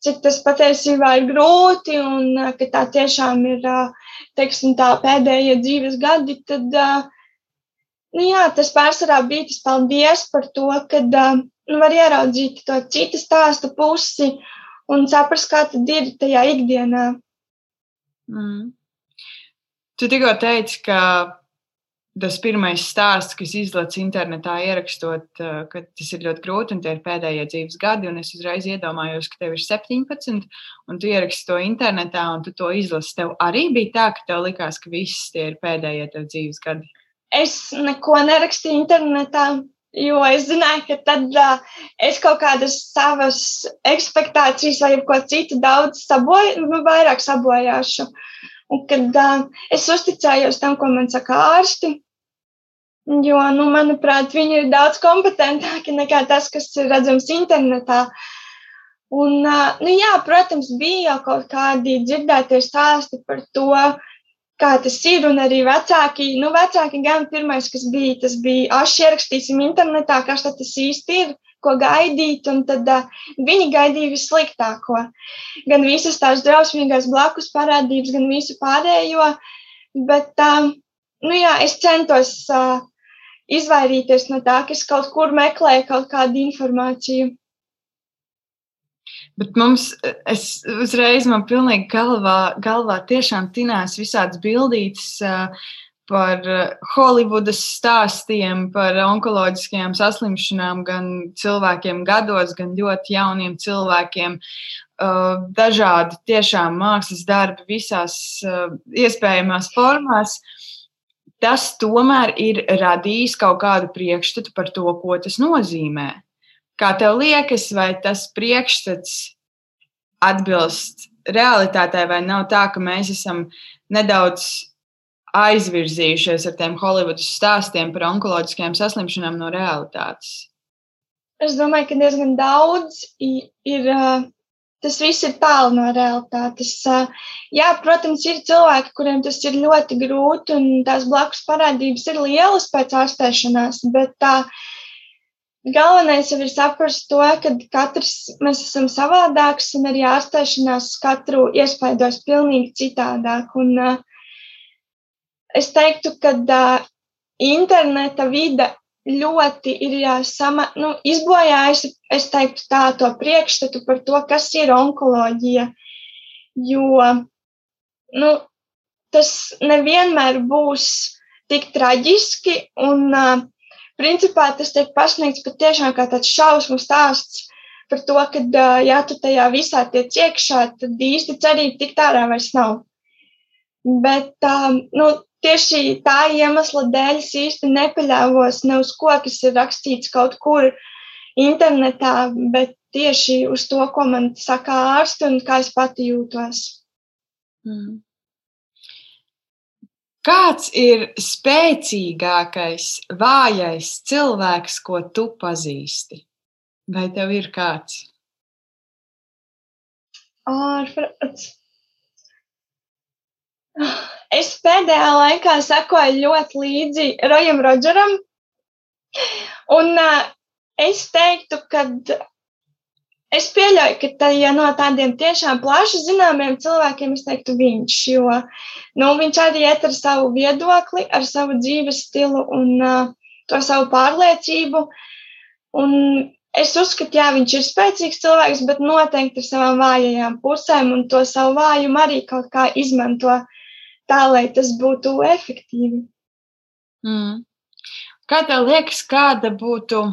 cik tas patiesībā ir grūti un uh, ka tā tiešām ir, uh, teiksim, tā pēdējie dzīves gadi, tad Nu, jā, tas pārsvarā bija tas paldies par to, ka nu, var ieraudzīt to citu stāstu pusi un saprast, kā tad ir tajā ikdienā. Mm. Tu tikko teici, ka tas pirmais stāsts, kas izlaiž internetā, ierakstot, ka tas ir ļoti grūti un tie ir pēdējie dzīves gadi. Es uzreiz iedomājos, ka tev ir 17, un tu ieraksti to internetā, un tu to izlasi. Tev arī bija tā, ka tev likās, ka viss tie ir pēdējie tev dzīves gadi es neko nerakstīju internetā, jo es zināju, ka tad uh, es kaut kādas savas expectācijas vai ko citu daudz saboju, nu, vairāk sabojāšu. Un kad uh, es uzticējos tam, ko man saka ārsti, jo, nu, manuprāt, viņi ir daudz kompetentāki nekā tas, kas ir redzams internetā. Un, uh, nu, jā, protams, bija jau kaut kādi dzirdētie stāsti par to, kā tas ir. Un arī vecāki, nu, vecāki gan pirmais, kas bija, tas bija, aš ierakstīsim internetā, kas tas īsti ir, ko gaidīt, un tad uh, viņi gaidīja vissliktāko. Gan visas tās drausmīgās blakus parādības, gan visu pārējo. Bet, uh, nu jā, es centos uh, izvairīties no tā, ka es kaut kur meklēju kaut kādu informāciju. Bet mums, es uzreiz man pilnīgi galvā, galvā tiešām tinās visādas bildītas par Holivudas stāstiem, par onkoloģiskajām saslimšanām, gan cilvēkiem gados, gan ļoti jauniem cilvēkiem. Uh, dažādi tiešām mākslas darbi visās uh, iespējamās formās. Tas tomēr ir radījis kaut kādu priekšstatu par to, ko tas nozīmē. Kā tev liekas, vai tas priekšstats atbilst realitātei, vai nav tā, ka mēs esam nedaudz aizvirzījušies ar tiem Holivudas stāstiem par onkoloģiskajām saslimšanām no realitātes? Es domāju, ka diezgan daudz ir. Tas viss ir tālu no realitātes. Jā, protams, ir cilvēki, kuriem tas ir ļoti grūti, un tās blakus parādības ir lielas pēc ārstēšanās, bet tā, Galvenais jau ir saprast to, ka katrs mēs esam savādāks un arī ārstēšanās katru iespaidos pilnīgi citādāk. Un, uh, es teiktu, ka uh, interneta vide ļoti ir sama, nu, izbojājusi, es teiktu, tā to priekšstatu par to, kas ir onkoloģija. Jo nu, tas nevienmēr būs tik traģiski. Un, uh, principā tas tiek pasniegts patiešām kā tāds šausmu stāsts par to, ka, uh, ja tu tajā visā tiec iekšā, tad īsti cerība tikt ārā vairs nav. Bet um, nu, tieši tā iemesla dēļ es īsti nepaļāvos ne uz ko, kas ir rakstīts kaut kur internetā, bet tieši uz to, ko man saka ārsti un kā es pati jūtos. Mm. Kāds ir spēcīgākais, vājais cilvēks, ko tu pazīsti? Vai tev ir kāds? Ārprāts. Es pēdējā laikā sekoju ļoti līdzi Rojam Rodžeram. Un uh, es teiktu, ka Es pieļauju, ka tā, ja no tādiem tiešām plaši zināmiem cilvēkiem, es teiktu, viņš, jo nu, viņš arī iet ar savu viedokli, ar savu dzīves stilu un uh, to savu pārliecību. Un es uzskatu, jā, viņš ir spēcīgs cilvēks, bet noteikti ar savām vājajām pusēm un to savu vājumu arī kaut kā izmanto tā, lai tas būtu efektīvi. Mm. Kā tev liekas, kāda būtu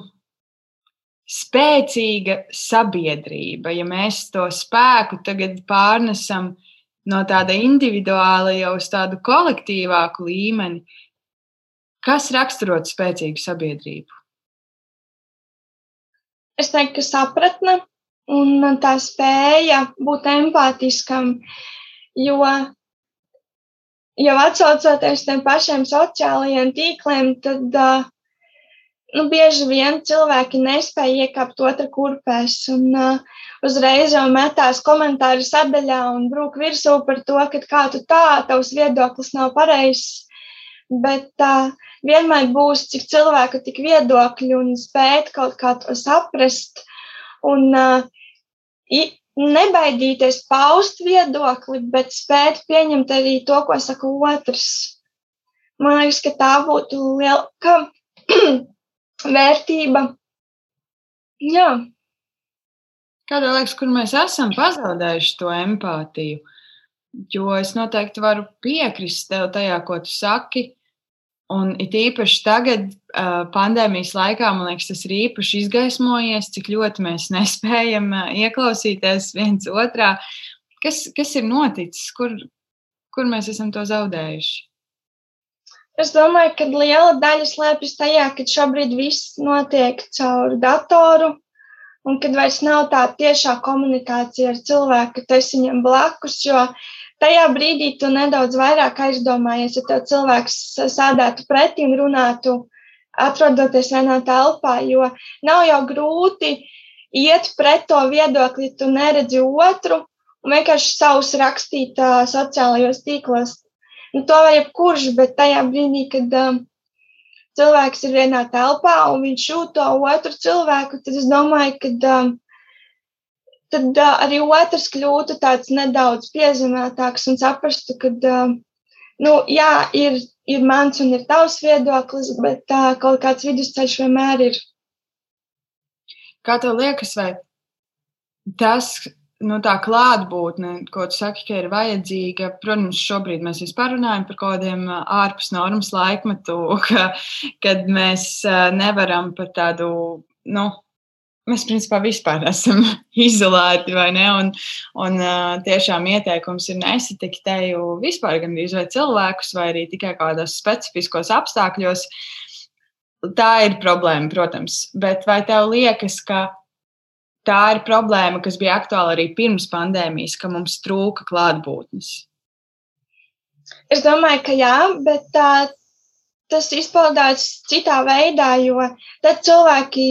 spēcīga sabiedrība, ja mēs to spēku tagad pārnesam no tāda individuāla jau uz tādu kolektīvāku līmeni, kas raksturot spēcīgu sabiedrību? Es teiktu, ka sapratne un tā spēja būt empātiskam, jo jau atsaucoties tiem pašiem sociālajiem tīkliem, tad uh, nu, bieži vien cilvēki nespēja iekāpt otra kurpēs un uh, uzreiz jau metās komentāru sadaļā un brūk virsū par to, ka kā tu tā, tavs viedoklis nav pareizs. Bet uh, vienmēr būs cik cilvēku, tik viedokļi un spēt kaut kā to saprast un uh, nebaidīties paust viedokli, bet spēt pieņemt arī to, ko saka otrs. Man liekas, ka tā būtu liela, vērtība. Jā. Kādā liekas, kur mēs esam pazaudējuši to empātiju? Jo es noteikti varu piekrist tev tajā, ko tu saki. Un it īpaši tagad, pandēmijas laikā, man liekas, tas ir īpaši izgaismojies, cik ļoti mēs nespējam ieklausīties viens otrā. Kas, kas ir noticis? Kur, kur mēs esam to zaudējuši? Es domāju, ka liela daļa slēpjas tajā, ka šobrīd viss notiek caur datoru, un kad vairs nav tā tiešā komunikācija ar cilvēku, esi viņam blakus. Jo tajā brīdī tu nedaudz vairāk aizdomājies, ja tev cilvēks sēdētu pretī un runātu, atrodoties vienā telpā, jo nav jau grūti iet pret to viedokli, tu neredzi otru un vienkārši savus rakstīt uh, sociālajos tīklos. Nu, to var jebkurš, bet tajā brīdī, kad um, cilvēks ir vienā telpā un viņš jūt to otru cilvēku, tad es domāju, ka um, tad uh, arī otrs kļūtu tāds nedaudz piezemētāks un saprastu, ka, um, nu, jā, ir, ir mans un ir tavs viedoklis, bet uh, kaut kāds vidusceļš vienmēr ir. Kā tev liekas, vai tas, nu, tā klātbūtne, ko tu saki, ka ir vajadzīga. Protams, šobrīd mēs vispār runājam par kaut kādiem ārpus normas laikmetu, ka, kad mēs nevaram par tādu, nu, mēs principā vispār esam izolēti, vai ne? Un, un tiešām ieteikums ir nesatikt teju vispār gandrīz vai cilvēkus, vai arī tikai kādos specifiskos apstākļos. Tā ir problēma, protams, bet vai tev liekas, ka tā ir problēma, kas bija aktuāla arī pirms pandēmijas, ka mums trūka klātbūtnes? Es domāju, ka jā, bet tā, tas izpaudās citā veidā, jo tad cilvēki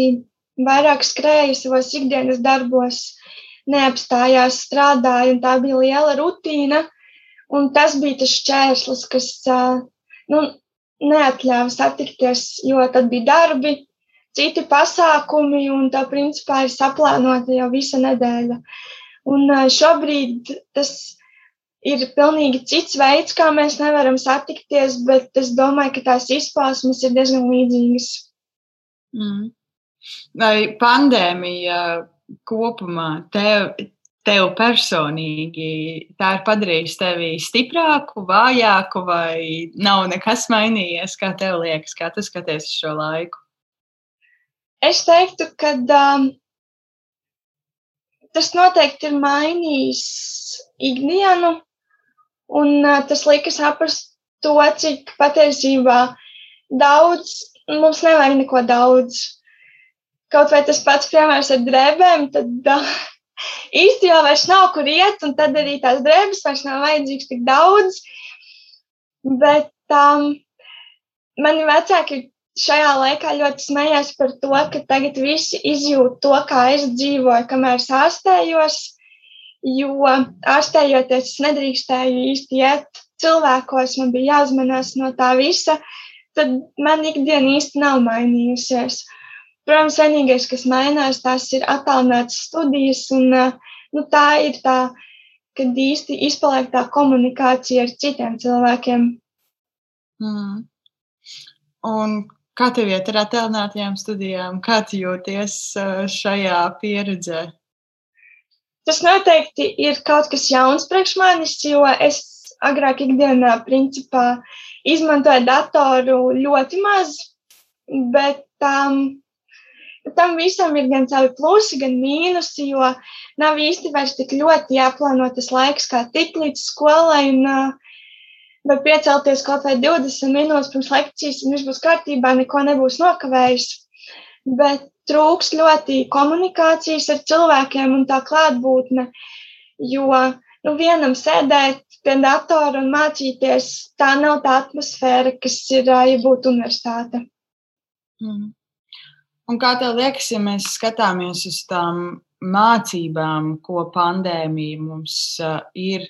vairāk skrēja savos ikdienas darbos, neapstājās, strādāja, un tā bija liela rutīna. Un tas bija tas šķērslis, kas nu, neatļāva satikties, jo tad bija darbi, citi pasākumi, un tā principā ir saplānota jau visa nedēļa. Un šobrīd tas ir pilnīgi cits veids, kā mēs nevaram satikties, bet es domāju, ka tās izpausmes ir diezgan līdzīgas. Mm. Vai pandēmija kopumā tev, tev personīgi tā ir padarījusi tevi stiprāku, vājāku, vai nav nekas mainījies, kā tev liekas, kā tu skaties uz šo laiku? Es teiktu, ka um, tas noteikti ir mainījis ikdienu, un uh, tas lika saprast to, cik patiesībā daudz mums nevajag neko daudz. Kaut vai tas pats piemērs ar drēbēm, tad uh, īsti jau vairs nav kur iet, un tad arī tās drēbes vairs nav vajadzīgas tik daudz. Bet um, mani vecāki šajā laikā ļoti smējās par to, ka tagad visi izjūt to, kā es dzīvoju, kamēr es ārstējos. Jo ārstējoties, es nedrīkstēju īsti iet cilvēkos, man bija jāuzmanās no tā visa. Tad man ikdiena īsti nav mainījusies. Protams, vienīgais, kas mainās, tās ir attālinātas studijas, un nu, tā ir tā, kad īsti izpaliek tā komunikācija ar citiem cilvēkiem. Mm. Un kā tev iet ar attālinātajām studijām? Kā tu jūties šajā pieredzē? Tas noteikti ir kaut kas jauns priekš manis, jo es agrāk ikdienā principā izmantoju datoru ļoti maz, bet um, tam visam ir gan savi plusi, gan mīnusi, jo nav īsti vairs tik ļoti jāplāno tas laiks, kā tik līdz skolai. Un, vai piecelties kaut vai 20 minūtes pirms lekcijas, un viss būs kārtībā, neko nebūs nokavējis. Bet trūks ļoti komunikācijas ar cilvēkiem un tā klātbūtne, jo nu, vienam sēdēt pie datora un mācīties, tā nav tā atmosfēra, kas ir, ja būtu universitāte. Mm. Un kā tev liekas, ja mēs skatāmies uz tām mācībām, ko pandēmija mums uh, ir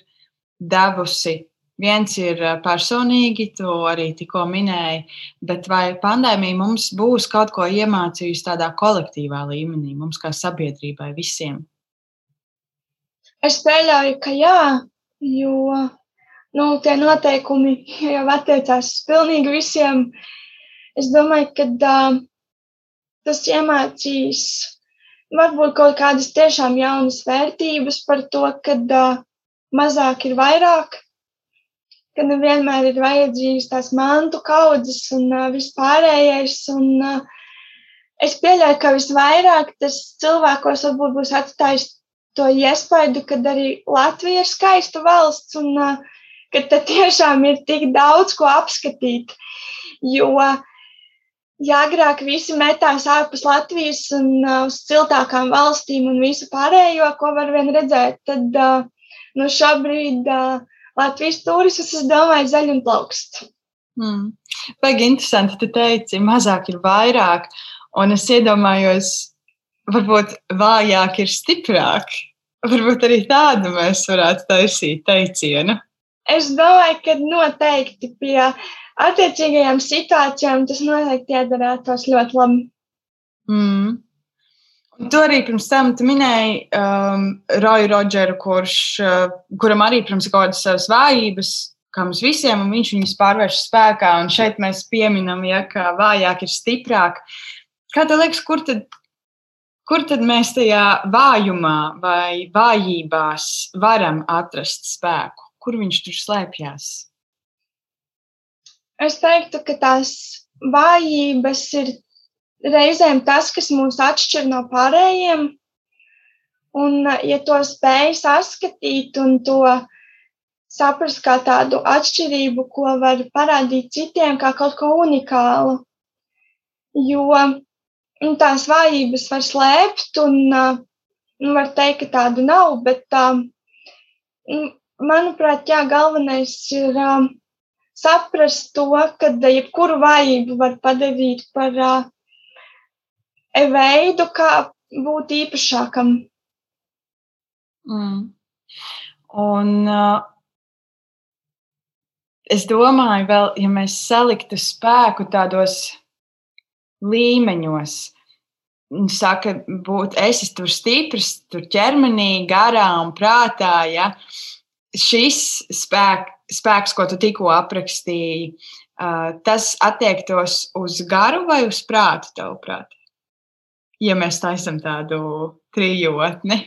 devusi? Viens ir personīgi, to arī tikko minēji, bet vai pandēmija mums būs kaut ko iemācījusi tādā kolektīvā līmenī, mums kā sabiedrībai visiem? Es pieļauju, ka jā, jo nu, tie noteikumi jau attiecās uz pilnīgi visiem. Es domāju, ka uh, tas iemācīs varbūt kaut kādas tiešām jaunas vērtības par to, ka uh, mazāk ir vairāk, ka nevienmēr ir vajadzīgas tās mantu kaudzes un uh, vispārējais. Un, uh, es pieļauju, ka visvairāk tas cilvēkos varbūt būs atstājis to iespaidu, ka arī Latvija ir skaista valsts un uh, ka te tiešām ir tik daudz ko apskatīt. Jo uh, ja agrāk visi metās ārpus Latvijas un uh, uz ciltākām valstīm un visu pārējo, ko var vien redzēt, tad uh, nu šobrīd Latvijas turismas, es domāju, zaļ un plaukst. Hmm. Baigi interesanti, tu teici, mazāk ir vairāk, un es iedomājos, varbūt vājāk ir stiprāk. Varbūt arī tādu mēs varētu taisīt teicienu. Es domāju, ka noteikti pie attiecīgajām situācijām tas noteikti iedarētos ļoti labi. Mm. Un tu arī pirms tam minēji um, Roju Rodžeru, kurš, uh, kuram arī, ir kaut kādas savas vājības, kā mums visiem, un viņš viņus pārvērš spēkā. Un šeit mēs pieminam, ja, ka vājāk ir stiprāk. Kā tev liekas, kur tad, kur tad mēs tajā vājumā vai vājībās varam atrast spēku? Kur viņš tur slēpjas? Es teiktu, ka tās vājības ir reizēm tas, kas mūs atšķir no pārējiem. Un, ja to spēj saskatīt un to saprast kā tādu atšķirību, ko var parādīt citiem, kā kaut ko unikālu. Jo nu, tās vājības var slēpt, un nu, var teikt, ka tādu nav, bet, nu, manuprāt, jā, galvenais ir saprast to, ka jebkuru vājību var padarīt par uh, veidu, kā būt īpašākam. Mm. Un uh, es domāju, vēl, ja mēs saliktu spēku tādos līmeņos, saka, būt esi tur stiprs, tur ķermenī, garā un prātā, ja šis spēks spēks, ko tu tikko aprakstīji, tas attiektos uz garu vai uz prātu, tavuprāt? Ja mēs taisam tādu trijotni.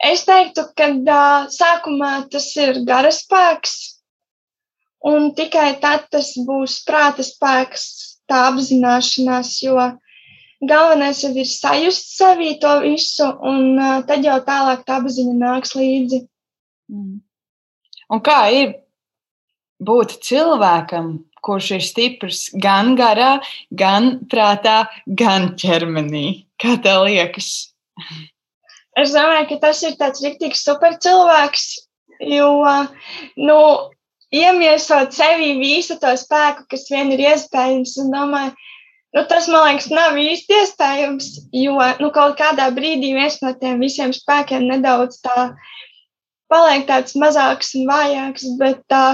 Es teiktu, ka uh, sākumā tas ir gara spēks, un tikai tad tas būs prāta spēks, tā apzināšanās, jo galvenais jau ir sajust sevī to visu, un uh, tad jau tālāk tā apziņa nāks līdzi. Mm. Un kā ir būt cilvēkam, kurš ir stiprs gan garā, gan prātā, gan ķermenī? Kā tev liekas? Es domāju, ka tas ir tāds rīktīgs super cilvēks, jo, nu, iemiesot sevī visu to spēku, kas vien ir iespējams, un domāju, nu, tas, man liekas, nav īsti iespējams, jo, nu, kaut kādā brīdī viens no tiem visiem spēkiem nedaudz tā paliek tāds mazāks un vājāks, bet tā,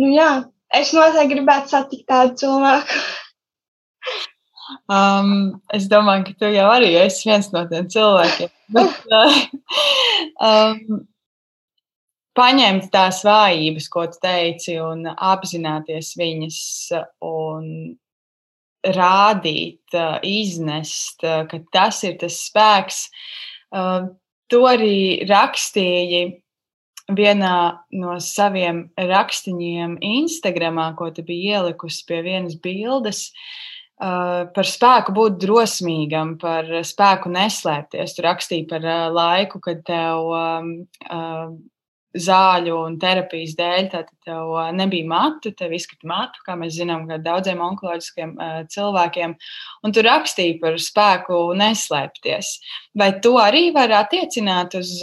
nu, jā, es noteikti gribētu satikt tādu cilvēku. Um, es domāju, ka tu jau arī esi viens no tiem cilvēkiem. Bet, uh, um, paņemt tās vājības, ko tu teici, un apzināties viņas un rādīt, uh, iznest, uh, ka tas ir tas spēks. Uh, to arī rakstīji vienā no saviem rakstiņiem Instagramā, ko tu biji ielikusi pie vienas bildes. Uh, par spēku būt drosmīgam, par spēku neslēpties. Tur rakstīja par uh, laiku, kad tev um, uh, zāļu un terapijas dēļ tev nebija matu, tev izkrita matu, kā mēs zinām, daudziem onkoloģiskiem cilvēkiem. Un tu rakstīji par spēku neslēpties. Vai to arī var attiecināt uz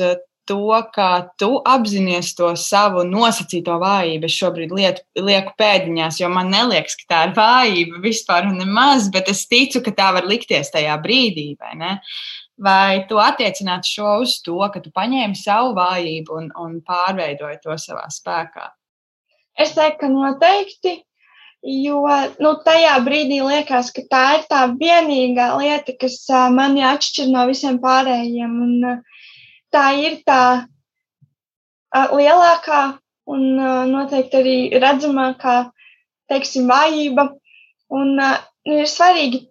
to, ka tu apzinājies to savu nosacīto vājību. Es šobrīd lietu, lieku pēdiņās, jo man liekas, ka tā ir vājība vispār nemaz, bet es ticu, ka tā var likties tajā brīdī. Vai, ne? vai tu attiecināt šo uz to, ka tu paņēmi savu vājību un, un pārveidoji to savā spēkā? Es teiktu, ka noteikti. Jo nu, tajā brīdī liekas, ka tā ir tā vienīgā lieta, kas mani atšķir no visiem pārējiem. Un, uh, tā ir tā lielākā un noteikti arī redzamākā, teiksim, vājība. Un nu, ir svarīgi,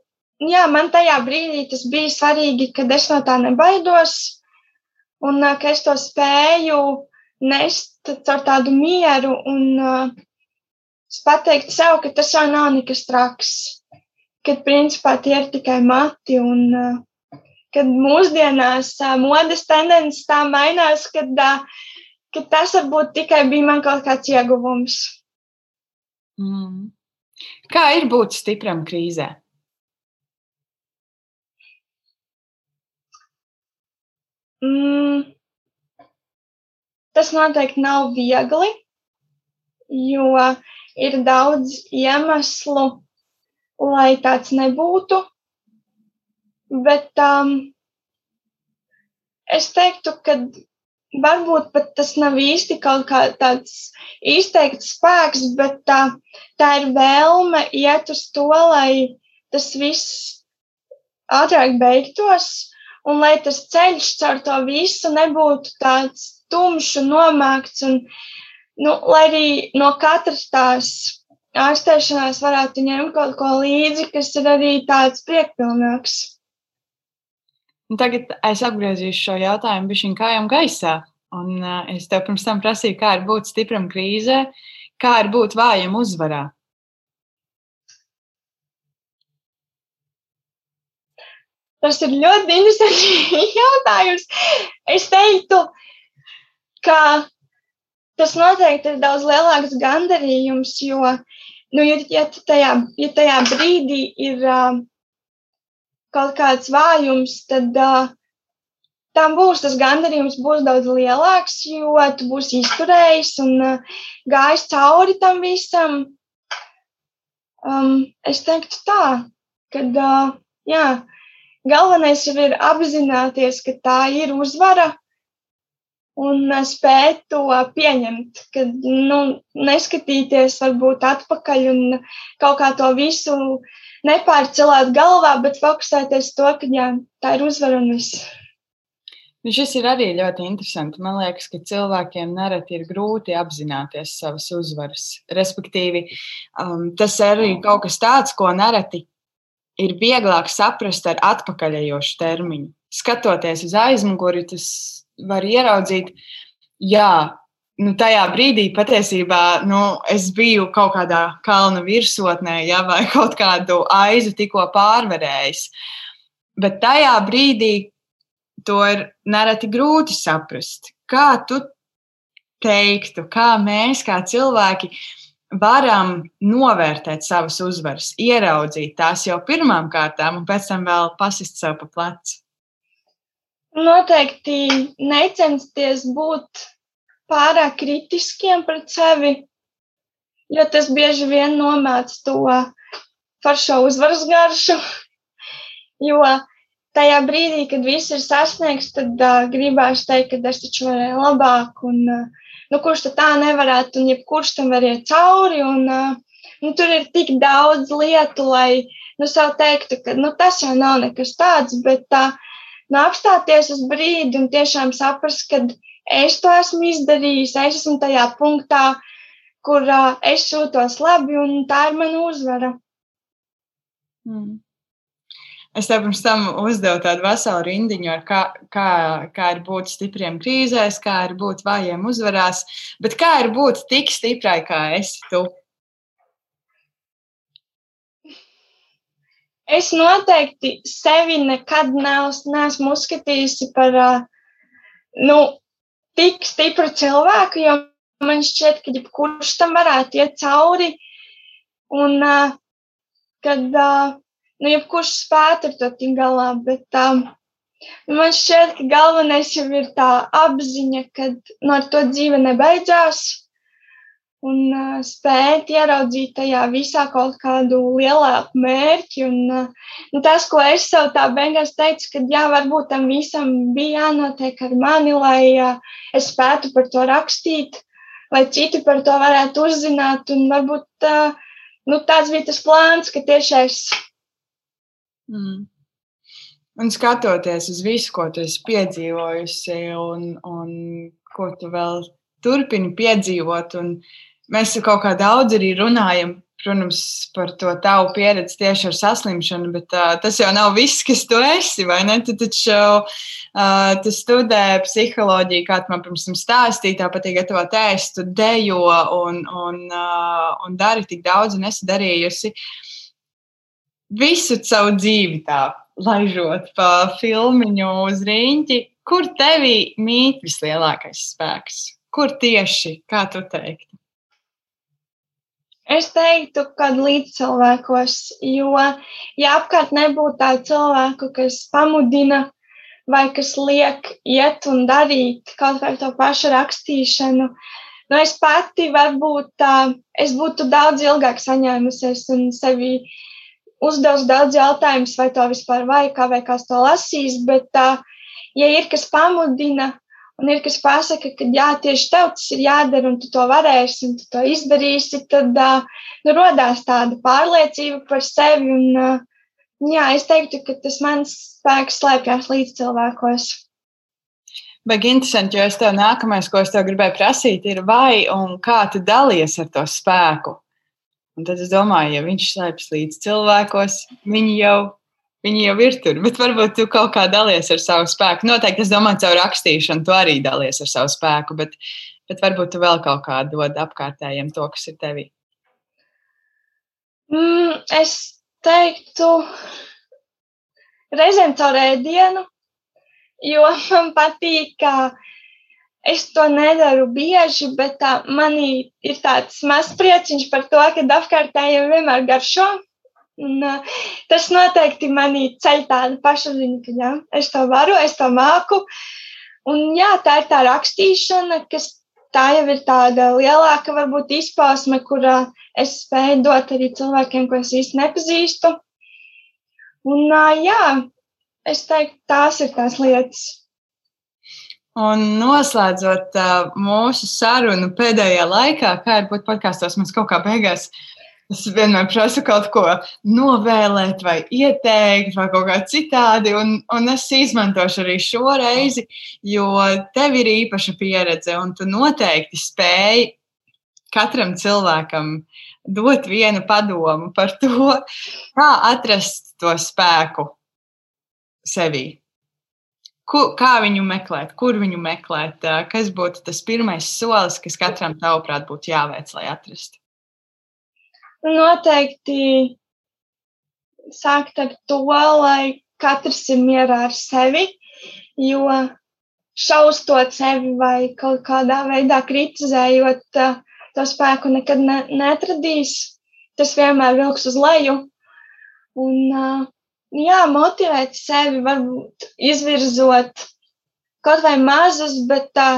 jā, man tajā brīdī tas bija svarīgi, kad es no tā nebaidos un ka es to spēju nest caur tādu mieru un pateikt sev, ka tas jau nav nekas traks, kad principā tie ir tikai mati un uh, kad mūsdienās modes tendences tā mainās, kad, kad tas varbūt tikai bija man kaut kāds ieguvums. Mm. Kā ir būt stipram krīzē? Mm. Tas noteikti nav viegli, jo ir daudz iemeslu, lai tāds nebūtu. Bet um, es teiktu, ka varbūt pat tas nav īsti kaut kā tāds izteikts spēks, bet tā, tā ir vēlme iet uz to, lai tas viss ātrāk beigtos un lai tas ceļš caur to visu nebūtu tāds tumšs un nomākts. Un, nu, lai arī no katras tās ārstēšanās varētu ņemt kaut ko līdzi, kas ir arī tāds priekpilnāks. Un tagad es apgriezīšu šo jautājumu bišķiņ kājām gaisā. Un uh, es tev pirms tam prasīju, kā ir būt stipram krīzē, kā ir būt vājam uzvarā. Tas ir ļoti interesants jautājums. Es teiktu, ka tas noteikti ir daudz lielāks gandarījums, jo, nu, ja, tajā, ja tajā brīdī ir uh, kaut kāds vājums, tad uh, tam būs tas gandarījums būs daudz lielāks, jo tu būsi izturējis un uh, gājis cauri tam visam. Um, es teiktu tā, ka uh, jā, galvenais jau ir apzināties, ka tā ir uzvara un spēt to pieņemt, kad nu, neskatīties varbūt atpakaļ un kaut kā to visu nepārcelēt galvā, bet fokusēties to, ka jā, tā ir uzvara un viss. Nu, šis ir arī ļoti interesanti. Man liekas, ka cilvēkiem nereti ir grūti apzināties savas uzvaras. Respektīvi, um, tas arī kaut kas tāds, ko nereti ir vieglāk saprast ar atpakaļējošu termiņu. Skatoties uz aizmuguri, tas var ieraudzīt, jā, nu, tajā brīdī patiesībā nu, es biju kaut kādā kalna virsotnē, ja, vai kaut kādu aizu tikko pārvarējis. Bet tajā brīdī to ir nereti grūti saprast. Kā tu teiktu, kā mēs, kā cilvēki, varam novērtēt savas uzvaras, ieraudzīt tās jau pirmām kārtām, un pēc tam vēl pasist sev pa plecu? Noteikti necensties būt pārāk kritiskiem pret sevi, jo tas bieži vien nomāc to foršo uzvaras garšu. Jo tajā brīdī, kad viss ir sasniegts, tad uh, gribēs teikt, ka es taču varēju labāk. Un, uh, nu, kurš tā nevarētu, un jebkurš tam var iet cauri. Un, nu, tur ir tik daudz lietu, lai nu, sev teiktu, ka nu, tas jau nav nekas tāds, bet tā, nu, apstāties uz brīdi un tiešām saprast, ka es to esmu izdarījis, es esmu tajā punktā, kur uh, es jūtos labi, un tā ir mana uzvara. Mm. Es tev pirms tam uzdevu tādu veselu rindiņu, kā, kā, kā ir būt stipriem krīzēs, kā ir būt vājiem uzvarās, bet kā ir būt tik stiprai, kā esi tu? Es noteikti sevi nekad neesmu uzskatījusi par nu, tik stipru cilvēku, jo man šķiet, ka jebkurš tam varētu iet cauri. Un, kad nu, jebkurš spētu ar to tikt galā, bet um, man šķiet, ka galvenais jau ir tā apziņa, ka nu, ar to dzīve nebeidzās. Un uh, spēt ieraudzīt tajā visā kaut kādu lielāku mērķi. Un, uh, nu, tas, ko es sev tā beigās teicu, ka jā, varbūt tam visam bija jānotiek ar mani, lai uh, es spētu par to rakstīt, lai citi par to varētu uzzināt. Un varbūt uh, nu, tāds bija tas plāns, ka tieši es Mm. Un skatoties uz visu, ko tu esi piedzīvojusi, un, un ko tu vēl turpini piedzīvot, un mēs kaut kā daudz arī runājam, protams, par to tavu pieredzi tieši ar saslimšanu, bet uh, tas jau nav viss, kas tu esi? Tu taču uh, tu studē psiholoģiju, kā tu man pirms tam stāstīji, tāpat arī gatavo tēstu, dejo un, un, uh, un dari tik daudz, un esi darījusi. Visu savu dzīvi tā laižot pa filmiņu uz rīņķi, kur tevī mīt vislielākais spēks? Kur tieši, kā tu teiktu? Es teiktu, ka līdzcilvēkos, jo, ja apkārt nebūtu tādu cilvēku, kas pamudina vai kas liek iet un darīt kaut vai to pašu rakstīšanu, nu es pati varbūt tā, es būtu daudz ilgāk saņēmusies un sevi uzdevusi daudz jautājumus, vai to vispār vajag, kā vai kāds to lasīs, bet, uh, ja ir kas pamudina un ir kas pasaka, ka jā, tieši tev tas ir jādara un tu to varēsi un tu to izdarīsi, tad nu, rodās tāda pārliecība par sevi. Un, jā, es teiktu, ka tas mans spēks slēpjas līdz cilvēkos. Baigi interesanti, jo es tev nākamais, ko es tev gribēju prasīt, ir vai un kā tu dalies ar to spēku. Un tad es domāju, ja viņš slēpjas līdz cilvēkos, viņi jau, viņi jau ir tur. Bet varbūt tu kaut kā dalies ar savu spēku. Noteikti es domāju, caur rakstīšanu tu arī dalies ar savu spēku, bet, bet varbūt tu vēl kaut kā dod apkārtējiem to, kas ir tevī. Mm, es teiktu, reizēm caur ēdienu, jo man patīk, ka Es to nedaru bieži, bet tā, manī ir tāds mazs prieciņš par to, ka apkārtējiem vienmēr garšo. Un, uh, tas noteikti manī ceļ tādu pašapziņu, ka jā, es to varu, es to māku. Un, jā, tā ir tā rakstīšana, kas tā jau ir tāda lielāka varbūt izpausme, kurā es spēju dot arī cilvēkiem, ko es īsti nepazīstu. Un, uh, jā, es teiktu, tās ir tās lietas. Un noslēdzot uh, mūsu sarunu pēdējā laikā, kā ir būt podkāstos, mums kaut kā beigās Es vienmēr prasu kaut ko novēlēt, vai ieteikt, vai kaut kā citādi. Un, un es izmantošu arī šo reizi, jo tev ir īpaša pieredze, un tu noteikti spēj katram cilvēkam dot vienu padomu par to, kā atrast to spēku sevī. Kur, kā viņu meklēt, kur viņu meklēt, kas būtu tas pirmais solis, kas katram tavuprāt būtu jāveic, lai atrastu? Noteikti sākt ar to, lai katrs ir mierā ar sevi, jo šaustot sevi vai kaut kādā veidā kritizējot, to spēku nekad ne, netradīs. Tas vienmēr vilks uz leju. Un, jā, motivēt sevi, varbūt izvirzot kaut vai mazus, bet tā,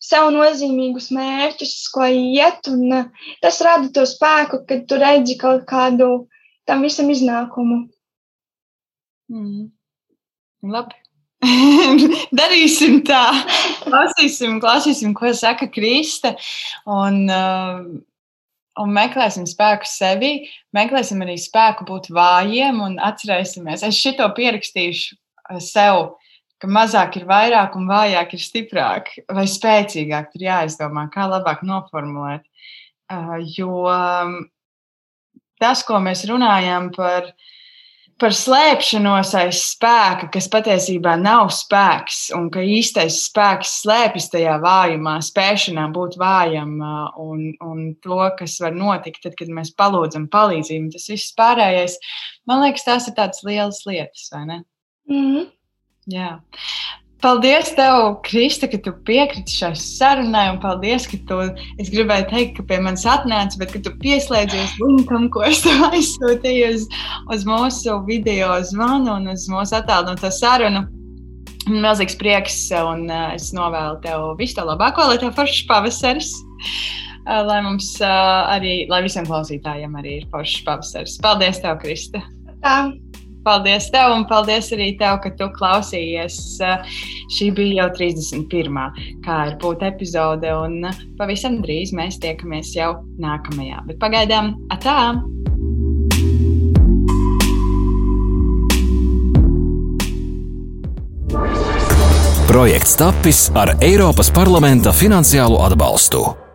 sev nozīmīgus mērķus, ko iet. Un, tas rada to spēku, kad tu redzi kaut kādu tam visam iznākumu. Mm. Labi. Darīsim tā. Klausīsim, klausīsim, ko saka Krista. Un, uh, un meklēsim spēku sevi, meklēsim arī spēku būt vājiem un atcerēsimies. Es šito pierakstīšu sev, ka mazāk ir vairāk un vājāk ir stiprāk vai spēcīgāk. Tur jāizdomā, kā labāk noformulēt. Uh, jo um, tas, ko mēs runājam par par slēpšanos aiz spēka, kas patiesībā nav spēks, un ka īstais spēks slēpjas tajā vājumā, spēšanā būt vājam, un, un to, kas var notikt, tad, kad mēs palūdzam palīdzību. Tas viss pārējais, man liekas, tās ir tādas lielas lietas, vai ne? Mm -hmm. Jā. Paldies, tev, Krista, ka tu piekriti šai sarunai, un paldies, ka tu, es gribēju teikt, ka pie manis atnāci, bet tu pieslēdzies linkam, ko es tev aizsūtīju uz, uz mūsu video zvanu un uz mūsu attēlināto sarunu. Milzīgs prieks, un uh, es novēlu tev visu to labāko, lai tev foršs pavasaris, uh, lai mums uh, arī, lai visiem klausītājiem arī ir foršs pavasaris. Paldies, tev, Krista! Tā. Paldies tev, un paldies arī tev, ka tu klausījies. Šī bija jau 31. kā ir būt epizode, un pavisam drīz mēs tiekamies jau nākamajā. Bet pagaidām, atā! Projekts tapis ar Eiropas parlamenta finansiālo atbalstu.